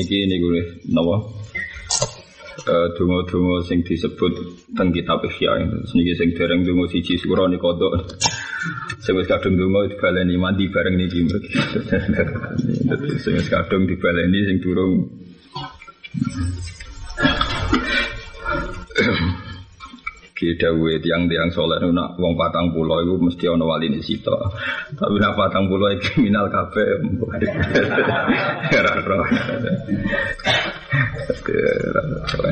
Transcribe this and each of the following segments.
Iki ini gue nawa eh, Dungo-dungo sing disebut teng kitab Ihya. Niki sing dereng dungo siji surah ni kodok. Sing wis kadung dungo dibaleni mandi bareng niki. Sing wis kadung dibaleni sing durung didawe tiang-tiang saleh nak wong 40 iku mesti ana wali ini sito tapi nak patang pulau itu kriminal kafe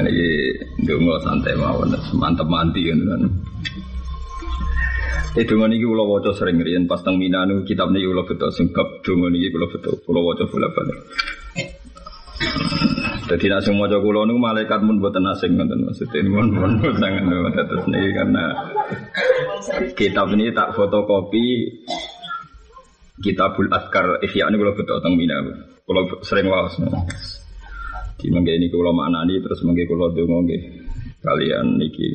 ini dungo santai mawon mantep manti kan. Eh, itu ngono iki kula waca sering riyen pas teng Minanu kitab niki kula beto sing bab donga niki kula beto kula waca bola-bali Jadi nak semua maca kula niku malaikat pun boten asing ngoten maksudnya ini pun pun sangat terus niki karena kitab ini tak fotokopi Kitabul Adkar Ihya ini kula betul teng Mina. Kula sering waos. Di mangke ini kula maknani terus mangke kula donga nggih kalian niki.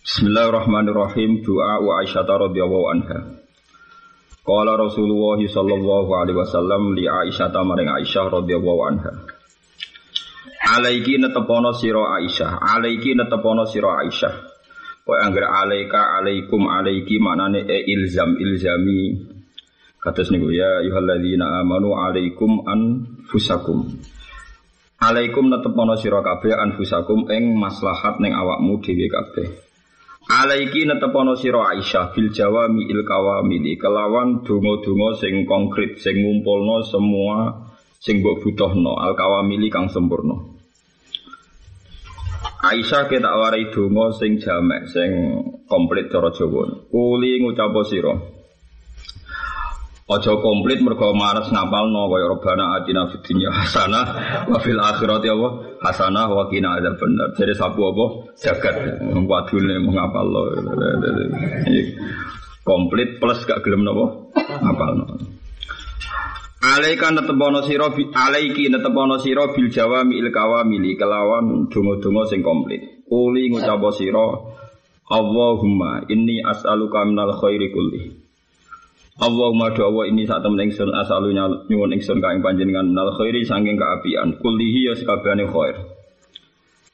Bismillahirrahmanirrahim. Doa wa Aisyah radhiyallahu anha. Qala Rasulullah sallallahu alaihi wasallam li Aisyah maring Aisyah radhiyallahu anha. Alaiki netepono sira Aisyah, alaiki netepono sira Aisyah. Wa anggere alaika alaikum alaiki maknane e ilzam ilzami. Kados niku ya ayyuhalladzina amanu alaikum anfusakum. Alaikum netepono sira kabeh anfusakum ing maslahat ning awakmu dhewe kabeh. Alaiki netepono sira Aisyah bil jawami il kawamili kelawan donga-donga sing konkret sing ngumpulno semua sing mbok butuhno al kawamili kang sempurna. Aisyah kita warai donga sing jamek sing komplit cara Jawa. Kuli ngucap sira. Aja komplit mergo mares ngapalno kaya robana atina fid dunya hasanah wa fil akhirati apa hasanah wa qina adzabannar. Jadi sapu apa jagat wadune mengapalno. Komplit plus gak gelem napa ngapalno. Alaika netepono sira bi alaiki netepono sira bil jawami il kawamili kelawan donga-donga sing komplit. Kuli ngucap sira Allahumma inni as'aluka minal khairi kulli. Allahumma doa ini saat temen ingsun asalunya nyuwun ingsun kaing panjenengan. Minal khairi saking keapian. Kulihi ya sekabehane khair.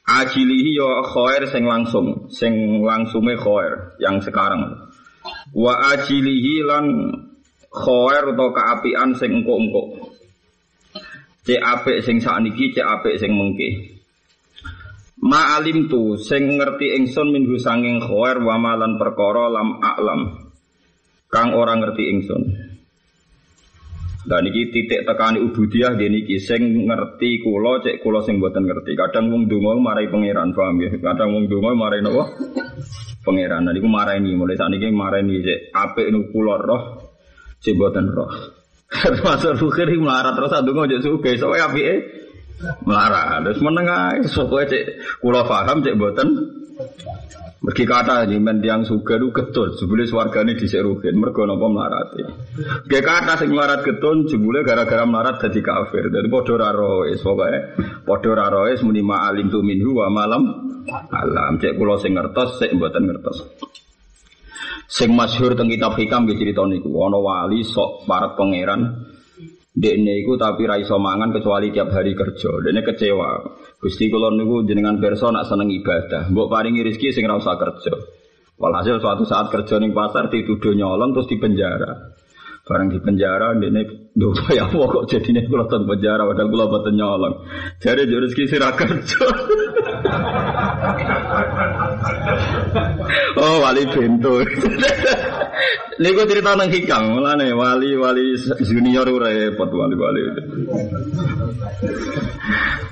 Ajilihi ya khair sing langsung sing langsunge khair yang sekarang. Wa ajilihi lan khair atau keapian sing engko-engko cek apik sing sakniki cek apik sing mengke. Ma'alim tu sing ngerti ingsun minggu sanging khair wa malan perkara lam a'lam kang orang ngerti ingsun. Dan iki titik tekani ubudiyah gini iki sing ngerti kula cek kula sing mboten ngerti. Kadang wong donga marai pangeran, paham ya? Kadang wong donga marai napa? Pangeran. Nah niku marani mulai saat ini marani cek apik nu kula roh cek mboten roh. Termasuk fikir melarat terus ndonga cek suge sowe apike melarat. Terus meneng ae cek kula paham cek mboten Mergi kata men tiang suga itu getun, jebule swargane dhisik rugen mergo napa mlarate. Ge kata sing melarat getun jebule gara-gara melarat dadi kafir. Dadi padha ora roes pokoke padha muni ma'alim tu minhu wa malam alam. Cek kula sing ngertos sik mboten ngertos. Sing masyhur teng kitab hikam nggih crita niku ana wali sok para pangeran Dekne iku tapi ra iso mangan kecuali tiap hari kerja. Dekne kecewa. Gusti kula niku jenengan pirsa nak seneng ibadah. Mbok paringi rezeki sing ra usah kerja. Walhasil suatu saat kerja ning pasar dituduh nyolong terus dipenjara. Barang di penjara, ini doa ya Allah kok jadinya kula teng penjara padahal kula boten nyolong. Jare yo rezeki sira kerja. oh wali bento. Niku cerita nang hikam, mulane wali-wali junior ora repot wali-wali.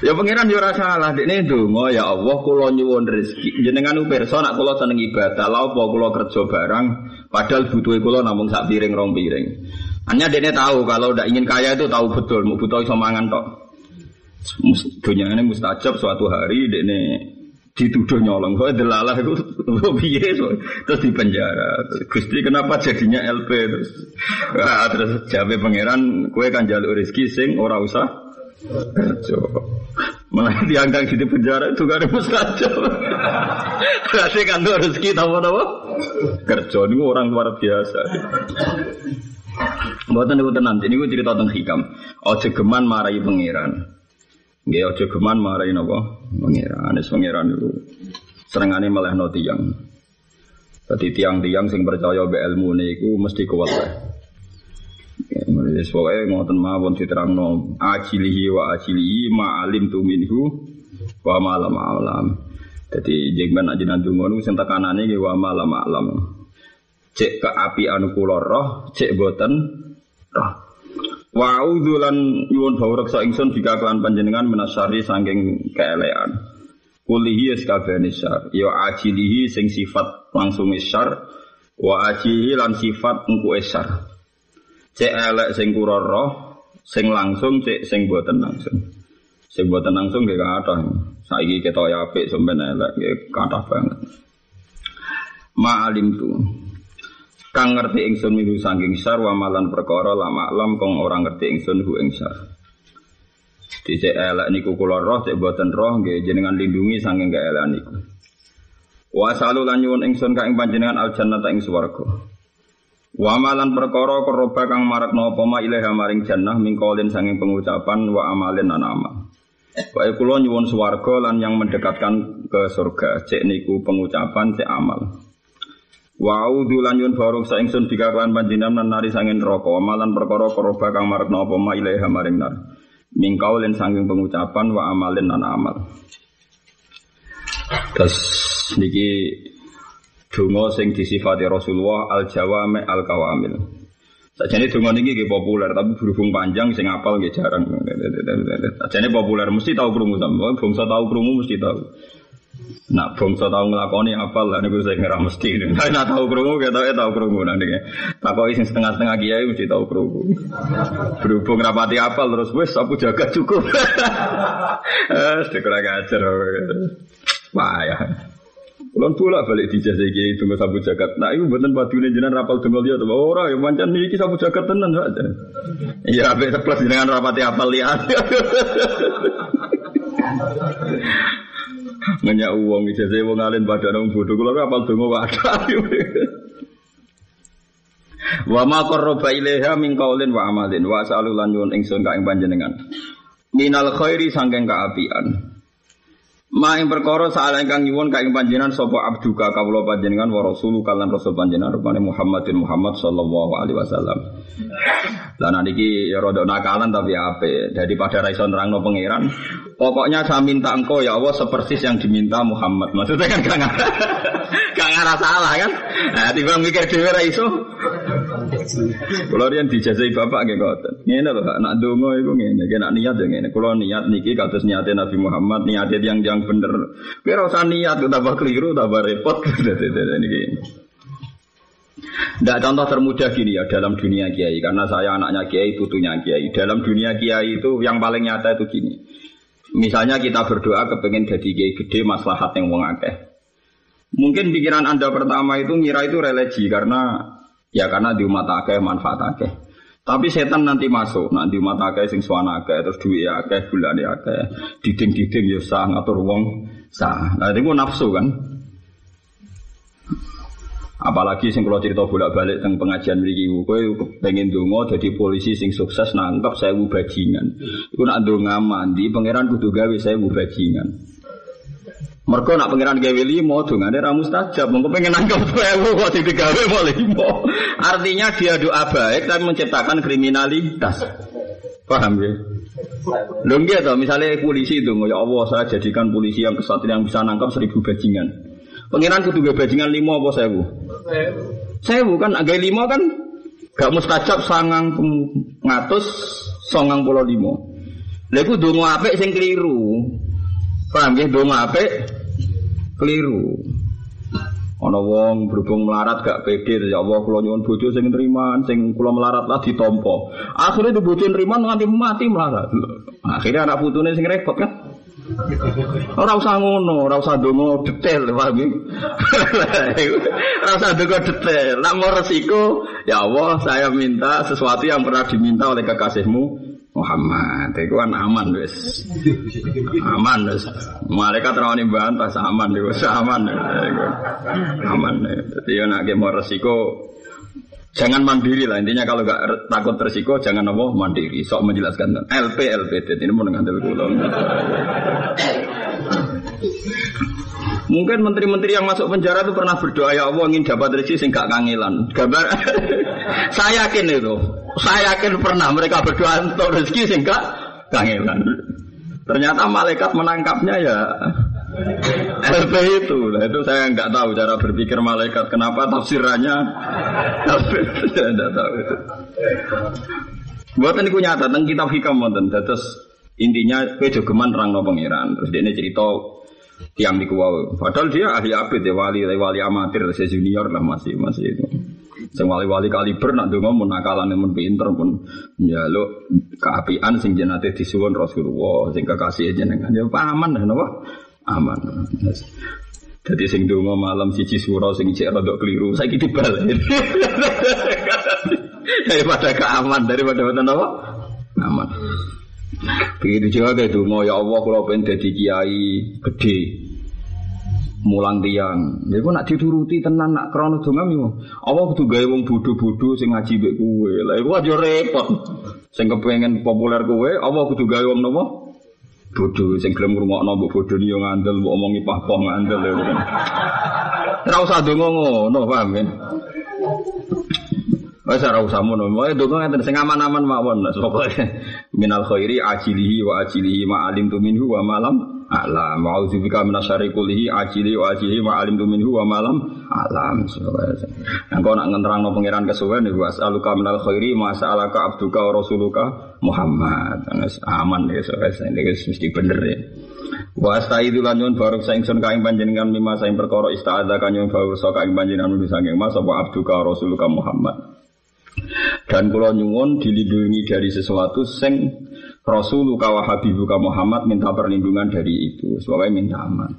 ya pangeran yo ora salah, dekne ndonga ya Allah kula nyuwun rezeki. Jenengan pirsa nak kula seneng ibadah, lha apa kula kerja barang padahal butuhe kula namung sak piring rong piring. Hanya dia tahu kalau tidak ingin kaya itu tahu betul, mau butuh iso mangan tok. Dunia ini mustajab suatu hari dia dituduh nyolong. Soalnya delalah itu piye so. terus di penjara. Gusti kenapa jadinya LP terus? Nah, terus jawab pangeran, kue kan jalur rezeki sing ora usah kerja. Malah diangkat di penjara itu gak ada mustajab. Berarti kan rezeki tahu apa? Kerja ini orang luar biasa. Mboten niku tenan, niku cerita tentang hikam. Aja geman marai pangeran. Nggih aja geman marai napa? Pangeran. Anis pangeran niku serengane melehno tiyang. Dadi tiang-tiang sing percaya be ilmu niku mesti kuat wae. Wis pokoke ngoten mawon diterangno ajilihi wa ajilihi ma alim tu minhu wa ma lam alam. Dadi jengben aja ndonga niku sing tekanane wa ma lam alam. Cek ke api anu kula roh, cek boten roh. Wa udzulan nyuwun bawrek sa ingsun jika kelan panjenengan menasari saking keelean. Kulihi eskabene syar, ya ajilihi sing sifat langsung syar, wa ajilihi lan sifat engku syar. Cek elek sing kura roh, sing langsung cek sing boten langsung. Sing boten langsung nggih kathah. Saiki ketok apik sampeyan elek nggih kathah banget. Ma alim tu. Kang ngerti ingsun milu saking syar wa malan perkara lama lam kong orang ngerti ingsun hu ing syar. Dicek elek niku kula roh cek boten roh nggih jenengan lindungi saking elek niku. Wa salu lan nyuwun ingsun ka panjenengan al jannata ing swarga. Wa amalan perkara koroba kang marakno apa ma ilaha maring jannah mingkolin sanging pengucapan wa amalin lan amal. Wae kula nyuwun swarga lan yang mendekatkan ke surga, cek niku pengucapan cek amal. Wa audu lan nyuwun baruk sa ingsun dikakuan panjenengan nari sanging neraka, amalan perkara koroba kang marakno apa ma ilaha maring nar. Mingkaulin sanging pengucapan wa amalin lan amal. Terus niki donga sing disifati Rasulullah al jawame al kawamil. Sajane donga niki nggih populer tapi berhubung panjang sing apal nggih jarang. Sajane populer mesti tahu krungu sampe bangsa tahu krungu mesti tahu. Nak bangsa tahu nglakoni apal lah niku sing ora mesti. Nek nak tahu krungu ketoke tahu krungu nang niki. Takoki sing setengah-setengah kiai mesti tahu krungu. Berhubung rapati apal terus wis aku jaga cukup. Eh, kurang ajar. Ya. Kulon pula balik di jasa iki tunggu sabu jagat. Nah itu bener badune jenengan rapal tunggu dia tuh. Ora ya mancan iki sabu jagat tenan saja. Iya ape plus jenengan rapati apal lihat. Nanya uang ijazah wong alim pada nang bodoh kula rapal tunggu wadah. Wa ma qarraba ilaiha min qaulin wa amalin wa sa'alu lan nyuwun ingsun ka ing panjenengan. Minal khairi sangking kaapian. Ma ing perkara saala ingkang nyuwun ka ing panjenengan sapa abduka kawula panjenengan wa rasulu kalan rasul panjenengan rupane Muhammadin Muhammad sallallahu alaihi wasallam. Lah niki ya rada nakalan tapi ape daripada ra iso nerangno pangeran. Pokoknya saya minta engkau ya Allah seperti yang diminta Muhammad. Maksudnya kan gak gak salah kan? Nah, tiba mikir dhewe ra iso. Kulo riyen dijazai bapak nggih ngoten. Ngene lho, nak donga iku ngene, nak niat ya ngene. Kulo niat niki kados niate Nabi Muhammad, niate yang yang bener. Ora usah niat tambah keliru, tambah repot. Tidak contoh termudah gini ya dalam dunia kiai karena saya anaknya kiai putunya kiai. Dalam dunia kiai itu yang paling nyata itu gini. Misalnya kita berdoa kepengen jadi kiai gede maslahat yang wong akeh. Mungkin pikiran anda pertama itu ngira itu religi karena ya karena di umat akeh manfaat akeh. Tapi setan nanti masuk, nanti umat akeh sing suwana akeh, terus duit akeh, bulan akeh, diding-diding ya sah ngatur wong sah. Nah itu nafsu kan. Apalagi sing kalau cerita bolak-balik tentang pengajian mriki kowe pengen donga jadi polisi sing sukses nangkep saya bajingan. Iku nak donga mandi pangeran kudu gawe saya bajingan. Mereka nak pangeran gawe limo dongane ra mustajab. Mengko pengen nangkep sewu kok digawe mau limo. Artinya dia doa baik tapi menciptakan kriminalitas. Paham ya? Lho nggih to, misalnya polisi itu ya Allah saya jadikan polisi yang kesatria yang bisa nangkap seribu bajingan. Pengiran kudu gue bajingan lima apa sewu? Sewu kan agak lima kan gak mustajab sangang ngatus songang pulau lima. Lalu dongo ape sing keliru. Paham ya dongo ape keliru. Ana wong berhubung melarat gak pede ya Allah kula nyuwun bojo sing nriman sing kula melarat lah ditampa. Akhirnya di bojo nriman nganti mati melarat. Akhirnya anak putune sing repot kan. Ora usah ngono, ora usah donga detail, paham ya? Ora usah donga detail. Nak resiko, ya Allah, saya minta sesuatu yang pernah diminta oleh kekasihmu Muhammad. Itu kan aman wis. Aman wis. Malaikat rawani bantah aman wis aman. Aman. Jadi ya nak mau resiko Jangan mandiri lah intinya kalau nggak takut resiko jangan apa mandiri. Sok menjelaskan LP LPT ini mau dengan kulo. Mungkin menteri-menteri yang masuk penjara itu pernah berdoa ya Allah ingin dapat rezeki sing gak kangelan. Gambar saya yakin itu. Saya yakin pernah mereka berdoa untuk rezeki sing gak kangelan. Ternyata malaikat menangkapnya ya LP itu, nah itu saya nggak tahu cara berpikir malaikat. Kenapa tafsirannya saya nggak tahu itu. Buatan itu nyata tentang kitab hikam wonten. Terus intinya kue jogeman terang no pangeran. Terus dia ini cerita tiang di kuwau. Padahal dia ahli abid ya wali wali amatir, saya junior lah masih masih itu. Sing wali-wali kaliber nak donga mun nakalan mun pinter pun lo keapian sing jenate disuwun Rasulullah sing kekasih jenengan ya paman napa aman. Jadi sing donga malam siji suro sing cek rada keliru saiki dibalik. daripada keaman daripada apa? Aman. Begitu juga kayak donga ya Allah kalau pengen jadi kiai gede mulang tiang. Jadi nak dituruti tenan nak krono donga mi. Allah kudu gawe wong bodho-bodho sing ngaji mbek kowe. Lah iku aja repot. Sing kepengen populer kowe, Allah kudu gawe wong napa? Bodho sing gelem ngrungokno mbok bodhoni yo ngandel, mbok omongi pah-pah ngandel ya. Ora usah donga ngono, paham ya? Wes ora usah ngono. Wae donga ngeten sing aman-aman mawon. Pokoke minal khairi ajilihi wa ajilihi ma alim tu minhu wa malam alam. Wa audzubika minasyari kullihi ajili wa ajili ma alimtu minhu wa malam alam. Nang kok nak ngenterangno pangeran kesuwen niku as'aluka minal khairi ma sa'alaka abduka wa rasuluka Muhammad. Aman ya wis mesti bener ya. Wa astaidu lan nyun baruk saingsun kaing panjenengan mimma saing perkara ista'adza kanyun baruk sa kaing panjenengan nulis saking mas apa abduka rasuluka Muhammad dan kula nyuwun dilindungi dari sesuatu sing Rasulullah wa Habibuka Muhammad minta perlindungan dari itu. Sebabnya minta aman.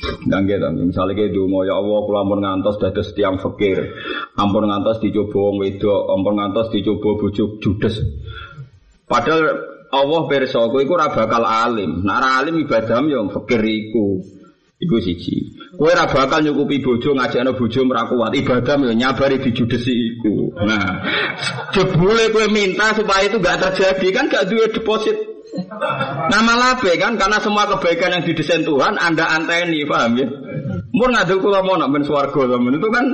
Dan gitu, misalnya kayak dulu, ya Allah, kalau ampun ngantos dados tiang fakir, ampun ngantos dicoba wong wedok, ampun ngantos dicoba bujuk judes. Padahal Allah perso, kowe iku alim. Nek alim ibadahmu yang fakir iku. Iku siji. Kowe ora bakal nyukupi bojo ngajakno bojo ora kuat. Ibadah yo nyabari dijudesi iku. Nah, jebule kowe minta supaya itu gak terjadi kan gak duwe deposit. Nama labe kan karena semua kebaikan yang didesain Tuhan Anda anteni, paham ya? Mun ngadu kula mau nak ben swarga itu kan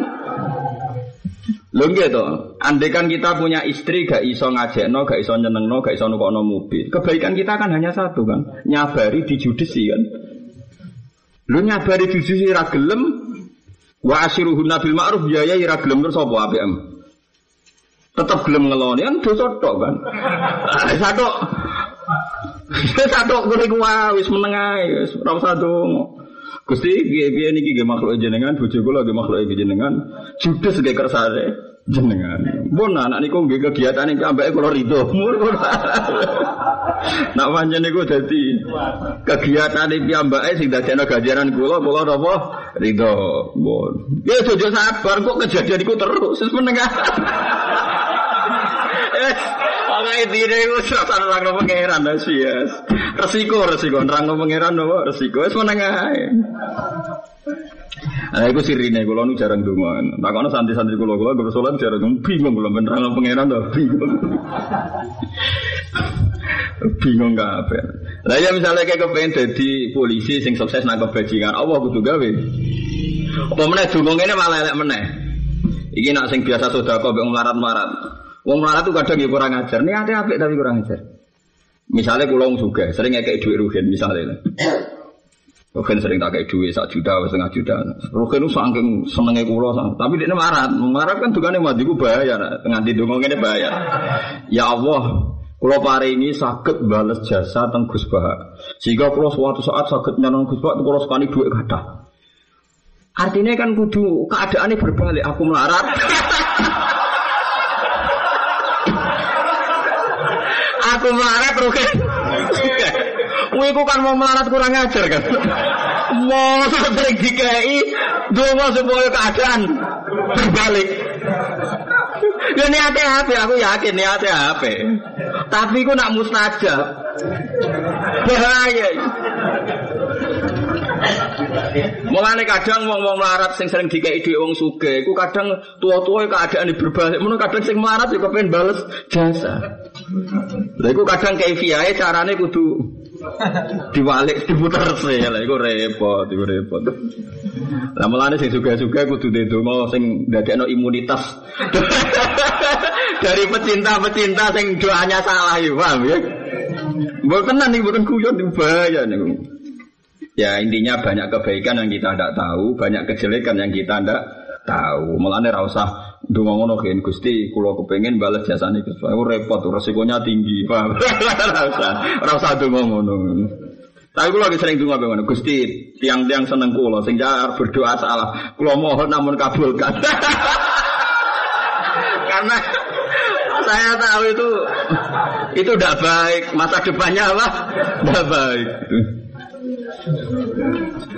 Lho gitu, andai kan kita punya istri gak iso no, gak iso no, gak iso nukokno mobil. Kebaikan kita kan hanya satu kan, nyabari dijudesi kan. Lu nyabari sisi ra gelem wa asyiruhunna bil ma'ruf ya ya ra gelem terus apa APM? Tetap gelem ngeloni kan dosa tok kan. Satu satu kuwi wis meneng ae wis ora usah dongo. Gusti piye-piye niki nggih makhluk jenengan bojo kula nggih makhluk jenengan judes nggih kersane jenengan. Mun anak niku nggih kegiatan iki ambeke kula rido. Nak pancen niku dadi kegiatan iki ambeke sing dadekno ganjaran kula kula napa rido. Mun. Ya jojo sabar kok kejadian iku terus wis. Oke, dine iku serasa nerangno pangeran yes. Resiko resiko nerangno pangeran napa resiko wis menengah. Nah, itu sirine kula nu jarang donga. Takono santri-santri kula kula kula salat jarang bingung kula beneran pangeran to bingung. bingung kabeh. Lah ya misalnya kayak kepengen jadi polisi sing sukses nang kebajingan, Allah kudu gawe. Apa meneh donga ngene malah elek meneh. Iki nak sing biasa sedekah mbek melarat-melarat. Wong melarat tuh kadang ya kurang ajar. Niate apik tapi kurang ajar. Misalnya wong sugih, sering ngekek dhuwit rugen misalnya. Rukin sering tak kayak duit satu juta, setengah juta. Rukin itu saking senengnya kulo, tapi dia marah. Marah kan tukangnya mati gue bayar, tengah di dongeng ini bayar. Ya Allah, kulo ini sakit balas jasa tentang Gus Bah. Sehingga kulo suatu saat sakit nyanong Gus Bah, kulo sekali duit kata. Artinya kan kudu keadaannya berbalik. Aku melarat. Aku melarat Rukin. Kowe iku kan mau melarat kurang ajar kan. Mau sering dikai donga supaya keadaan berbalik. Ya niate apa? Aku yakin niate apa? Tapi ku nak mustajab. Bahaya. Mulane kadang wong-wong melarat sing sering dikei dhuwit wong sugih, iku kadang tua-tua keadaan berbalik, ngono kadang sing melarat juga pengen bales jasa. Lha iku kadang kaifiyahe carane kudu diwalik diputer sih lah iku repot iku repot lah mulane sing suka-suka kudu ndonga sing ndadekno imunitas dari pecinta-pecinta sing doanya salah ya paham ya tenan nih, bukan kuyon bahaya nih. Ya intinya banyak kebaikan yang kita tidak tahu, banyak kejelekan yang kita tidak tahu. Mulane ra usah Dungo ngono kan Gusti, kulo kepengen balas jasane Gus. Aku repot, resikonya tinggi. Paham? Rasa rasa dungo ngono. Tapi kulo lagi sering dungo ngono. Gusti, tiang-tiang seneng kulo sing jar berdoa salah. Kulo mohon namun kabulkan. Karena saya tahu itu itu tidak baik. Masa depannya apa? Tidak baik.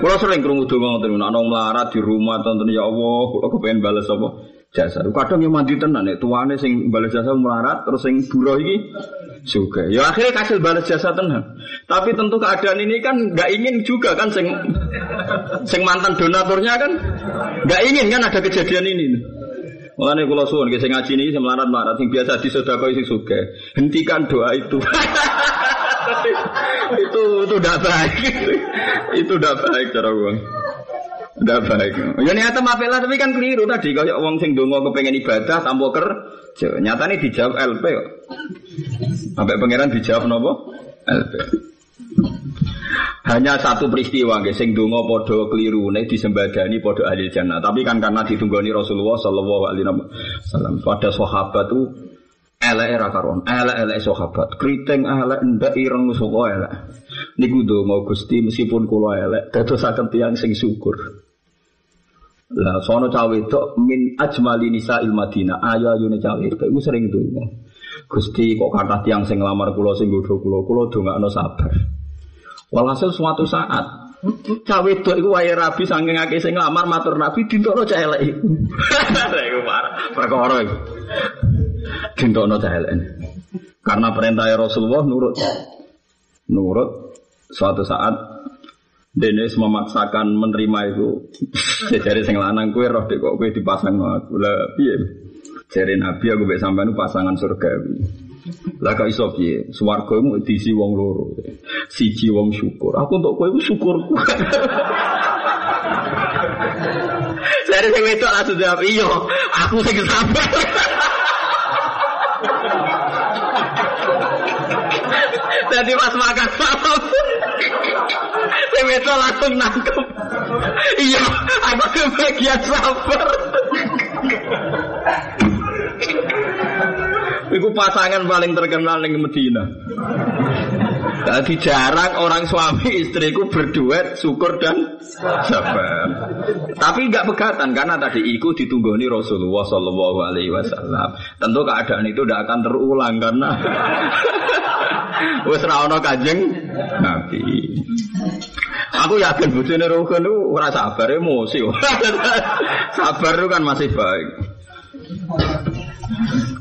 Kulo sering krungu donga ngoten, ana melarat di rumah tonton ya Allah, kulo kepengen balas apa? Jasa. Kadang yang mandi tenan nek tuane sing balas jasa melarat terus sing buruh iki juga. Ya akhirnya kasih balas jasa tenan. Tapi tentu keadaan ini kan nggak ingin juga kan sing sing mantan donaturnya kan nggak ingin kan ada kejadian ini. Mulane kula suwun sing ngaji niki sing melarat-melarat sing biasa disedekah sing suge. Hentikan doa itu. itu itu tidak baik. itu tidak baik cara uang. Tidak baik. Ya niatnya mafilah tapi kan keliru tadi. Kalau orang sing dongo kepengen ibadah tanpa. Nyata ini dijawab LP. Sampai pangeran dijawab nopo? LP. Hanya satu peristiwa guys, sing dongo podo keliru nih disembadani podo ahli jannah. Tapi kan karena ditunggoni Rasulullah Shallallahu Alaihi Wasallam pada sahabat tuh elek era karon, elek elek sahabat, keriting elek ndak ireng suka elek. Niku dongo gusti meskipun kulo elek, dadosaken tiang sing syukur. Lah sono cawe itu min ajmali nisa il Madinah. Ayo ayo cawe itu iku sering donga. Gusti kok kata tiang sing lamar kula sing godho kula, kula dongakno sabar. Walhasil suatu saat cawe itu iku wae rabi saking akeh sing lamar matur Nabi dintokno cah elek iku. Iku perkara iku. Dintokno cah elek. Karena perintah Rasulullah nurut. Nurut suatu saat Dennis memaksakan menerima itu. Jadi sing lanang kue roh dek kok kue dipasang aku lah piye. Jadi Nabi aku bisa sampai pasangan surgawi. Lah kau iso piye? Swarga mu diisi wong loro. Siji wong syukur. Aku untuk kowe syukur. Jadi sing wedok langsung jawab, "Iya, aku sing sabar." Jadi pas makan malam Itu langsung nangkep. Iya Aku kebagian sabar Itu pasangan paling terkenal di Medina jadi jarang orang suami istriku berduet syukur dan sabar. Tapi nggak pegatan karena tadi ikut ditunggoni Rasulullah Shallallahu Alaihi Wasallam. Tentu keadaan itu tidak akan terulang karena wes rawon kajeng Nabi. Aku yakin bujune Rukun itu ora sabar emosi. sabar itu kan masih baik.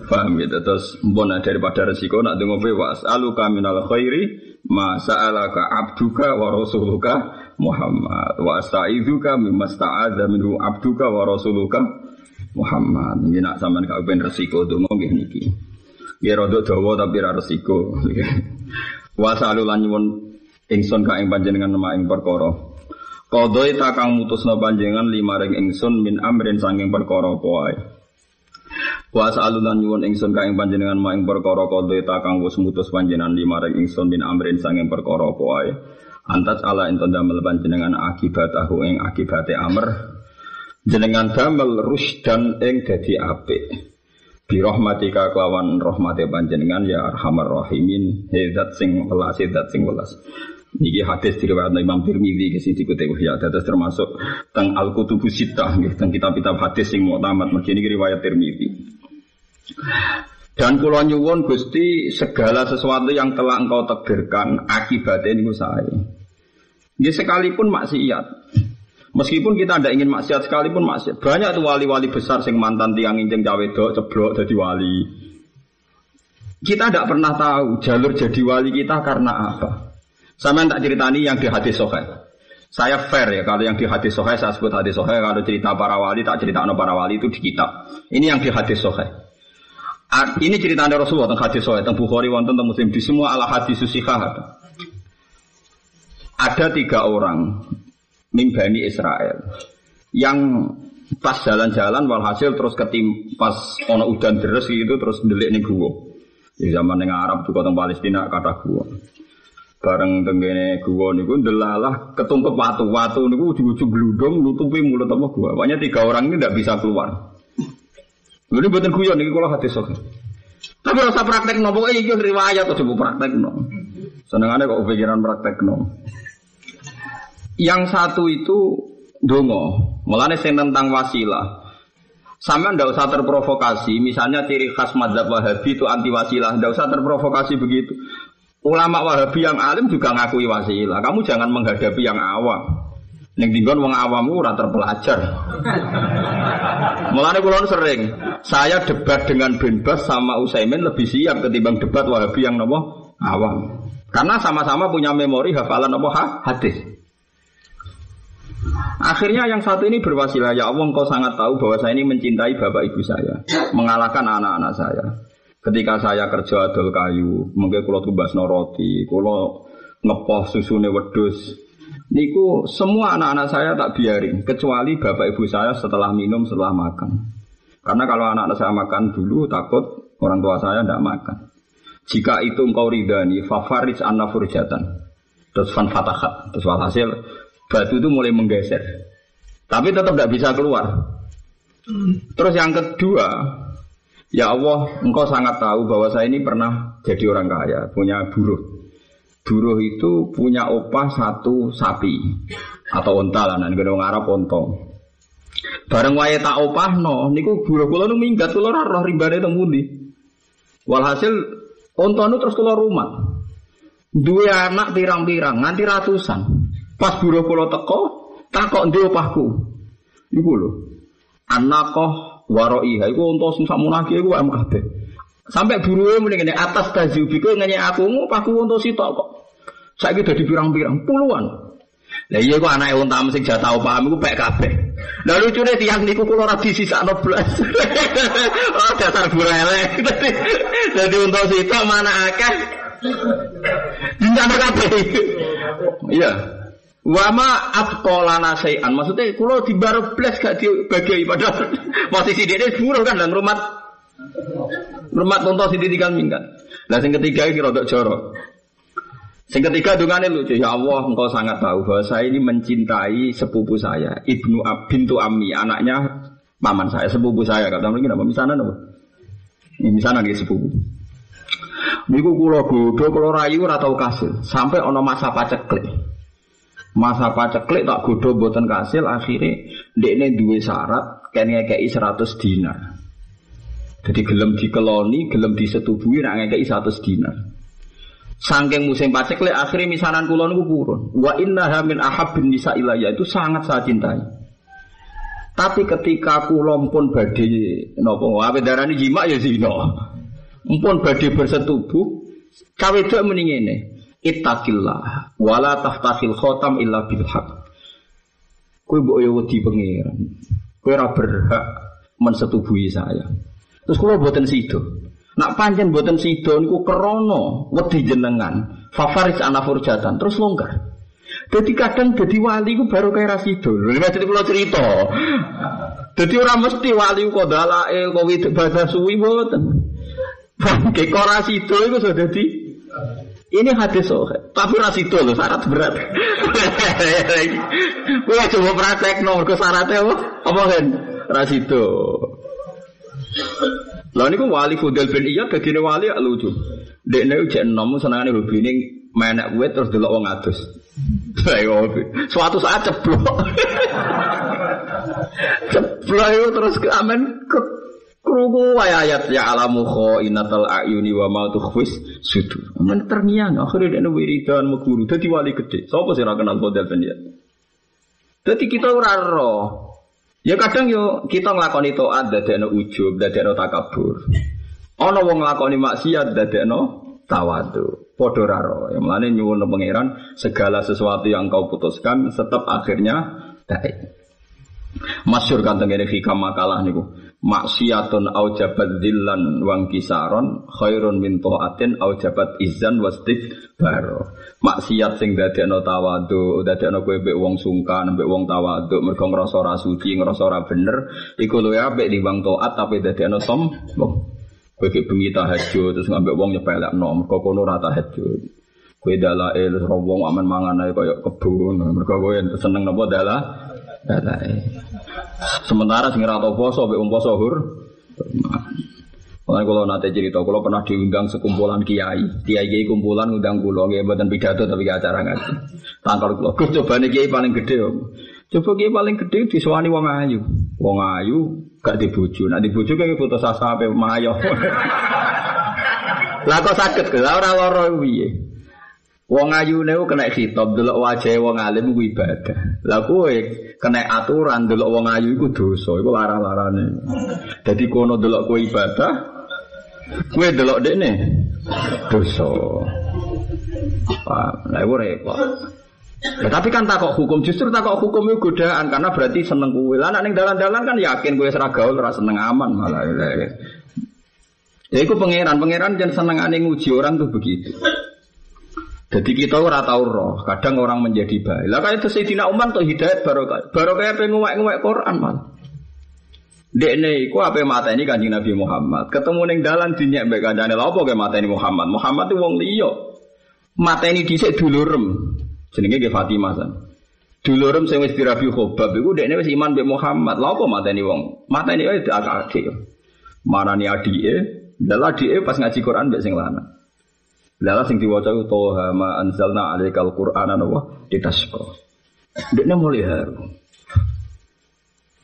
Paham gitu terus mbon daripada resiko nak dengo bewas aluka minal khairi ma sa'alaka abduka wa rasuluka Muhammad. Wa astaizuka mimma sta'adza abduka wa rasuluka Muhammad. Ini nak sampean gak ben resiko donga nggih niki. Nggih rada dawa tapi ra resiko. Wa salulan nyuwun ingsun ka ing panjenengan nama ing perkara. Kodoi takang mutusna panjenengan lima ring ingsun min amrin sanging perkara apa Wa sa'alulan nyuwun ingsun ka ing panjenengan ma ing perkara kodhe kang wis mutus panjenengan limareng ingsun bin amrin sanging perkara apa wae. Antas ala ento damel panjenengan akibatahu ing akibate amr. Jenengan damel rusdan ing dadi apik. Bi rahmatika kelawan rahmate panjenengan ya arhamar rahimin. Hezat sing welas, hezat sing welas. Niki hadis diriwayatkan Imam Tirmidzi ke sini kutip ya dados termasuk teng Al Kutubus Sittah nggih teng kitab-kitab hadis sing muktamad mergi niki riwayat Tirmidzi. Dan kula nyuwun Gusti segala sesuatu yang telah engkau takdirkan akibatnya ini saya. Ini sekalipun maksiat. Meskipun kita tidak ingin maksiat sekalipun maksiat. Banyak tuh wali-wali besar sing mantan tiang injeng cawe ceblok jadi wali. Kita tidak pernah tahu jalur jadi wali kita karena apa. Sama tak ceritani yang di hati sokai. Saya fair ya kalau yang di hadis sohe saya sebut hadis sohe kalau cerita para wali tak cerita para wali itu di kitab. Ini yang di hadis sohe. Ini cerita dari Rasulullah tentang hadis sohe tentang Bukhari wonten tentang Muslim di semua ala hadis susihah. Ada tiga orang mimbani Israel yang pas jalan-jalan walhasil terus ketim pas ono udan deres gitu terus delik nih gua. Di zaman yang Arab juga tentang Palestina kata gua bareng tenggene gua niku delalah ketumpet watu watu niku ujung-ujung gludung nutupi mulut apa gua pokoknya tiga orang ini tidak bisa keluar ini buatan guyon ini kalau hati sok tapi rasa praktek no pokoknya ini riwayat atau coba praktek no senengannya kok pikiran praktek no yang satu itu dongo mulanya saya tentang wasilah Sama ndak usah terprovokasi, misalnya ciri khas madzhab Wahabi itu anti wasilah, ndak usah terprovokasi begitu. Ulama Wahabi yang alim juga ngakui wasilah. Kamu jangan menghadapi yang awam. Yang tinggal wong awamu ora terpelajar. Mulane kula sering, saya debat dengan Bas sama Usaimin lebih siap ketimbang debat Wahabi yang nopo awam. Karena sama-sama punya memori hafalan nopo ha? hadis. Akhirnya yang satu ini berwasilah, ya Allah engkau sangat tahu bahwa saya ini mencintai bapak ibu saya, mengalahkan anak-anak saya. Ketika saya kerja adol kayu, mungkin kalau tumbas roti, kalau ngepoh susune wedus, niku semua anak-anak saya tak biarin, kecuali bapak ibu saya setelah minum, setelah makan. Karena kalau anak-anak saya makan dulu, takut orang tua saya tidak makan. Jika itu engkau ridani, favorit anna furjatan. Terus fan fatahat. Terus walhasil, batu itu mulai menggeser. Tapi tetap tidak bisa keluar. Terus yang kedua, Ya Allah, engkau sangat tahu bahwa saya ini pernah jadi orang kaya, punya buruh. Buruh itu punya opah satu sapi atau onta lah, nanti orang Arab ontong. Bareng wae tak opah no, niku buruh kula nu minggat kula ora roh rimbane teng pundi. Walhasil onta nu terus kula rumah. Dua anak pirang-pirang nganti ratusan. Pas buruh kula teko, takok ndi opahku. Iku lho. Anakoh waroi iku untuk sing sakmunake iku am kabeh. Sampai buruwe muni ngene atas tajubi kowe ngenye aku ngupaku untuk sitok kok. Saiki dadi pirang-pirang puluhan. Lah iya kok anake wong tamu sing jatah paham iku pek kabeh. Lah lucune tiyang niku kula ora disisakno blas. oh dasar burele. Dadi untuk sitok mana akeh. Dinten kabeh. Iya. Wama atkolana sayan. Maksudnya kalau di baru blas gak dibagi padahal posisi dia ini buruh kan dan rumah rumah tonton sini tiga minggat. Nah yang ketiga ini rodok jorok. Yang ketiga dungane lucu. Ya Allah, engkau sangat tahu bahwa saya ini mencintai sepupu saya, ibnu Ab, bintu Ami, anaknya paman saya, sepupu saya. Kata mereka apa? Misalnya? Ini misalnya dia sepupu. Niku kulo bodoh, kulo rayu atau kasil, sampai ono masa paceklik. Masa paceklik tak godo buatan kasil akhirnya ini dua syarat kene ngekei 100 dinar. Jadi gelem dikeloni, gelem disetubuhi nak ngekei 100 dinar. Sangking musim paceklik akhirnya misanan kulon niku purun. Wa inna hamin ahabin nisa ilayah itu sangat saya cintai. Tapi ketika kulon pun badhe napa wae darani jima ya zina. Mpun badhe bersetubuh cawe itu ini. Ittaqillah wala taftahil khotam illa bil haq. Kowe mbok yo wedi pangeran. Kowe ora berhak mensetubuhi saya. Terus kula boten sido. Nak pancen boten sido niku krana wedi jenengan. Favaris ana furjatan terus longgar. Jadi kadang jadi wali ku baru kayak rasido. Lha jadi kula cerita. Jadi orang mesti wali kok dalake kok ibadah suwi boten. Bangke kok rasido iku sudah jadi ini hadis oh, tapi ras itu loh syarat berat. Gue coba praktek nomor ke syaratnya apa? Apa kan? Ras Lalu ini wali Fudel bin Iyad begini wali ya lucu. Dek nih ujian nomu senangan ibu bini menek gue terus dulu wong atus. Suatu saat ceplok. ceplok itu terus ke amen ke Krungu ayat ya alamu inatal ayuni wa ma tukhfis sudur. Men terngiang akhirnya dia wiridan meguru dadi wali gede. Sapa sih ra kenal model ben Dadi kita ora roh. Ya kadang yo kita nglakoni taat dadekno ujub, dadekno takabur. Ana wong nglakoni maksiat dadekno tawadu. Padha raro. Yang mana nyuwun pangeran segala sesuatu yang kau putuskan tetap akhirnya baik. Masyur kan tengene hikam makalah niku. Maksiatun au jabat dillan wang kisaron khairun min taatin au jabat izan wastik baro. Maksiat sing dadekno tawadhu, dadekno kowe mbek wong sungkan, mbek wong tawadhu, mergo ngrasa ora suci, ngrasa ora bener, iku luwih apik timbang taat tapi dadekno sombong. Kowe ki bengi tahajud terus ngambek wong nyepelekno, mergo kono ora tahajud. Kowe dalail wong aman mangan ae kaya kebun, mergo kowe seneng napa dalah Sementara sing ora tau poso mbek wong poso hur. Kalau nanti cerita, kalau pernah diundang sekumpulan kiai, kiai kiai kumpulan undang kulo, kiai buatan pidato tapi acara ngaji. Tangkal kulo, gus coba nih kiai paling gede om. Coba kiai paling gede disuani wong ayu, wong ayu gak dibuju, nah dibuju kayak foto sasa apa mayo. Lah kok sakit ke, orang loro? Wong ayu niku kena khitab delok wajah wong alim ku ibadah. Lah kowe kena aturan delok wong ayu iku dosa, iku larang-larane. Dadi kono delok kowe ibadah, kowe delok dekne dosa. Pak, lah iku repot. Ya, tapi kan takok hukum justru takok hukum itu godaan karena berarti seneng kue. Lah ning dalan-dalan kan yakin kue seragaul ora seneng aman malah. Ya iku pangeran, pangeran jangan seneng aneh nguji orang tuh begitu. Jadi kita ora tau roh, kadang orang menjadi baik. Lah kayak Sayyidina Umar tuh hidayat baru baru kayak pengen nguwek Quran mal. Dekne iku apa mata ini kanjeng Nabi Muhammad. Ketemu neng dalan dinyak mbek kancane lha apa ini Muhammad. Muhammad itu wong liya. Ini dhisik dulurem. Jenenge ke Fatimah san. Dulurem sing wis dirabi khobab iku dekne wis iman mbek Muhammad. Lha apa ini wong? Mata ini agak adik. Marani adike, dalah adike pas ngaji Quran mbek sing lanang. Lala sing diwaca itu toha ma anzalna alaikal qur'ana nawa ditasqa. Dekne mulai haru.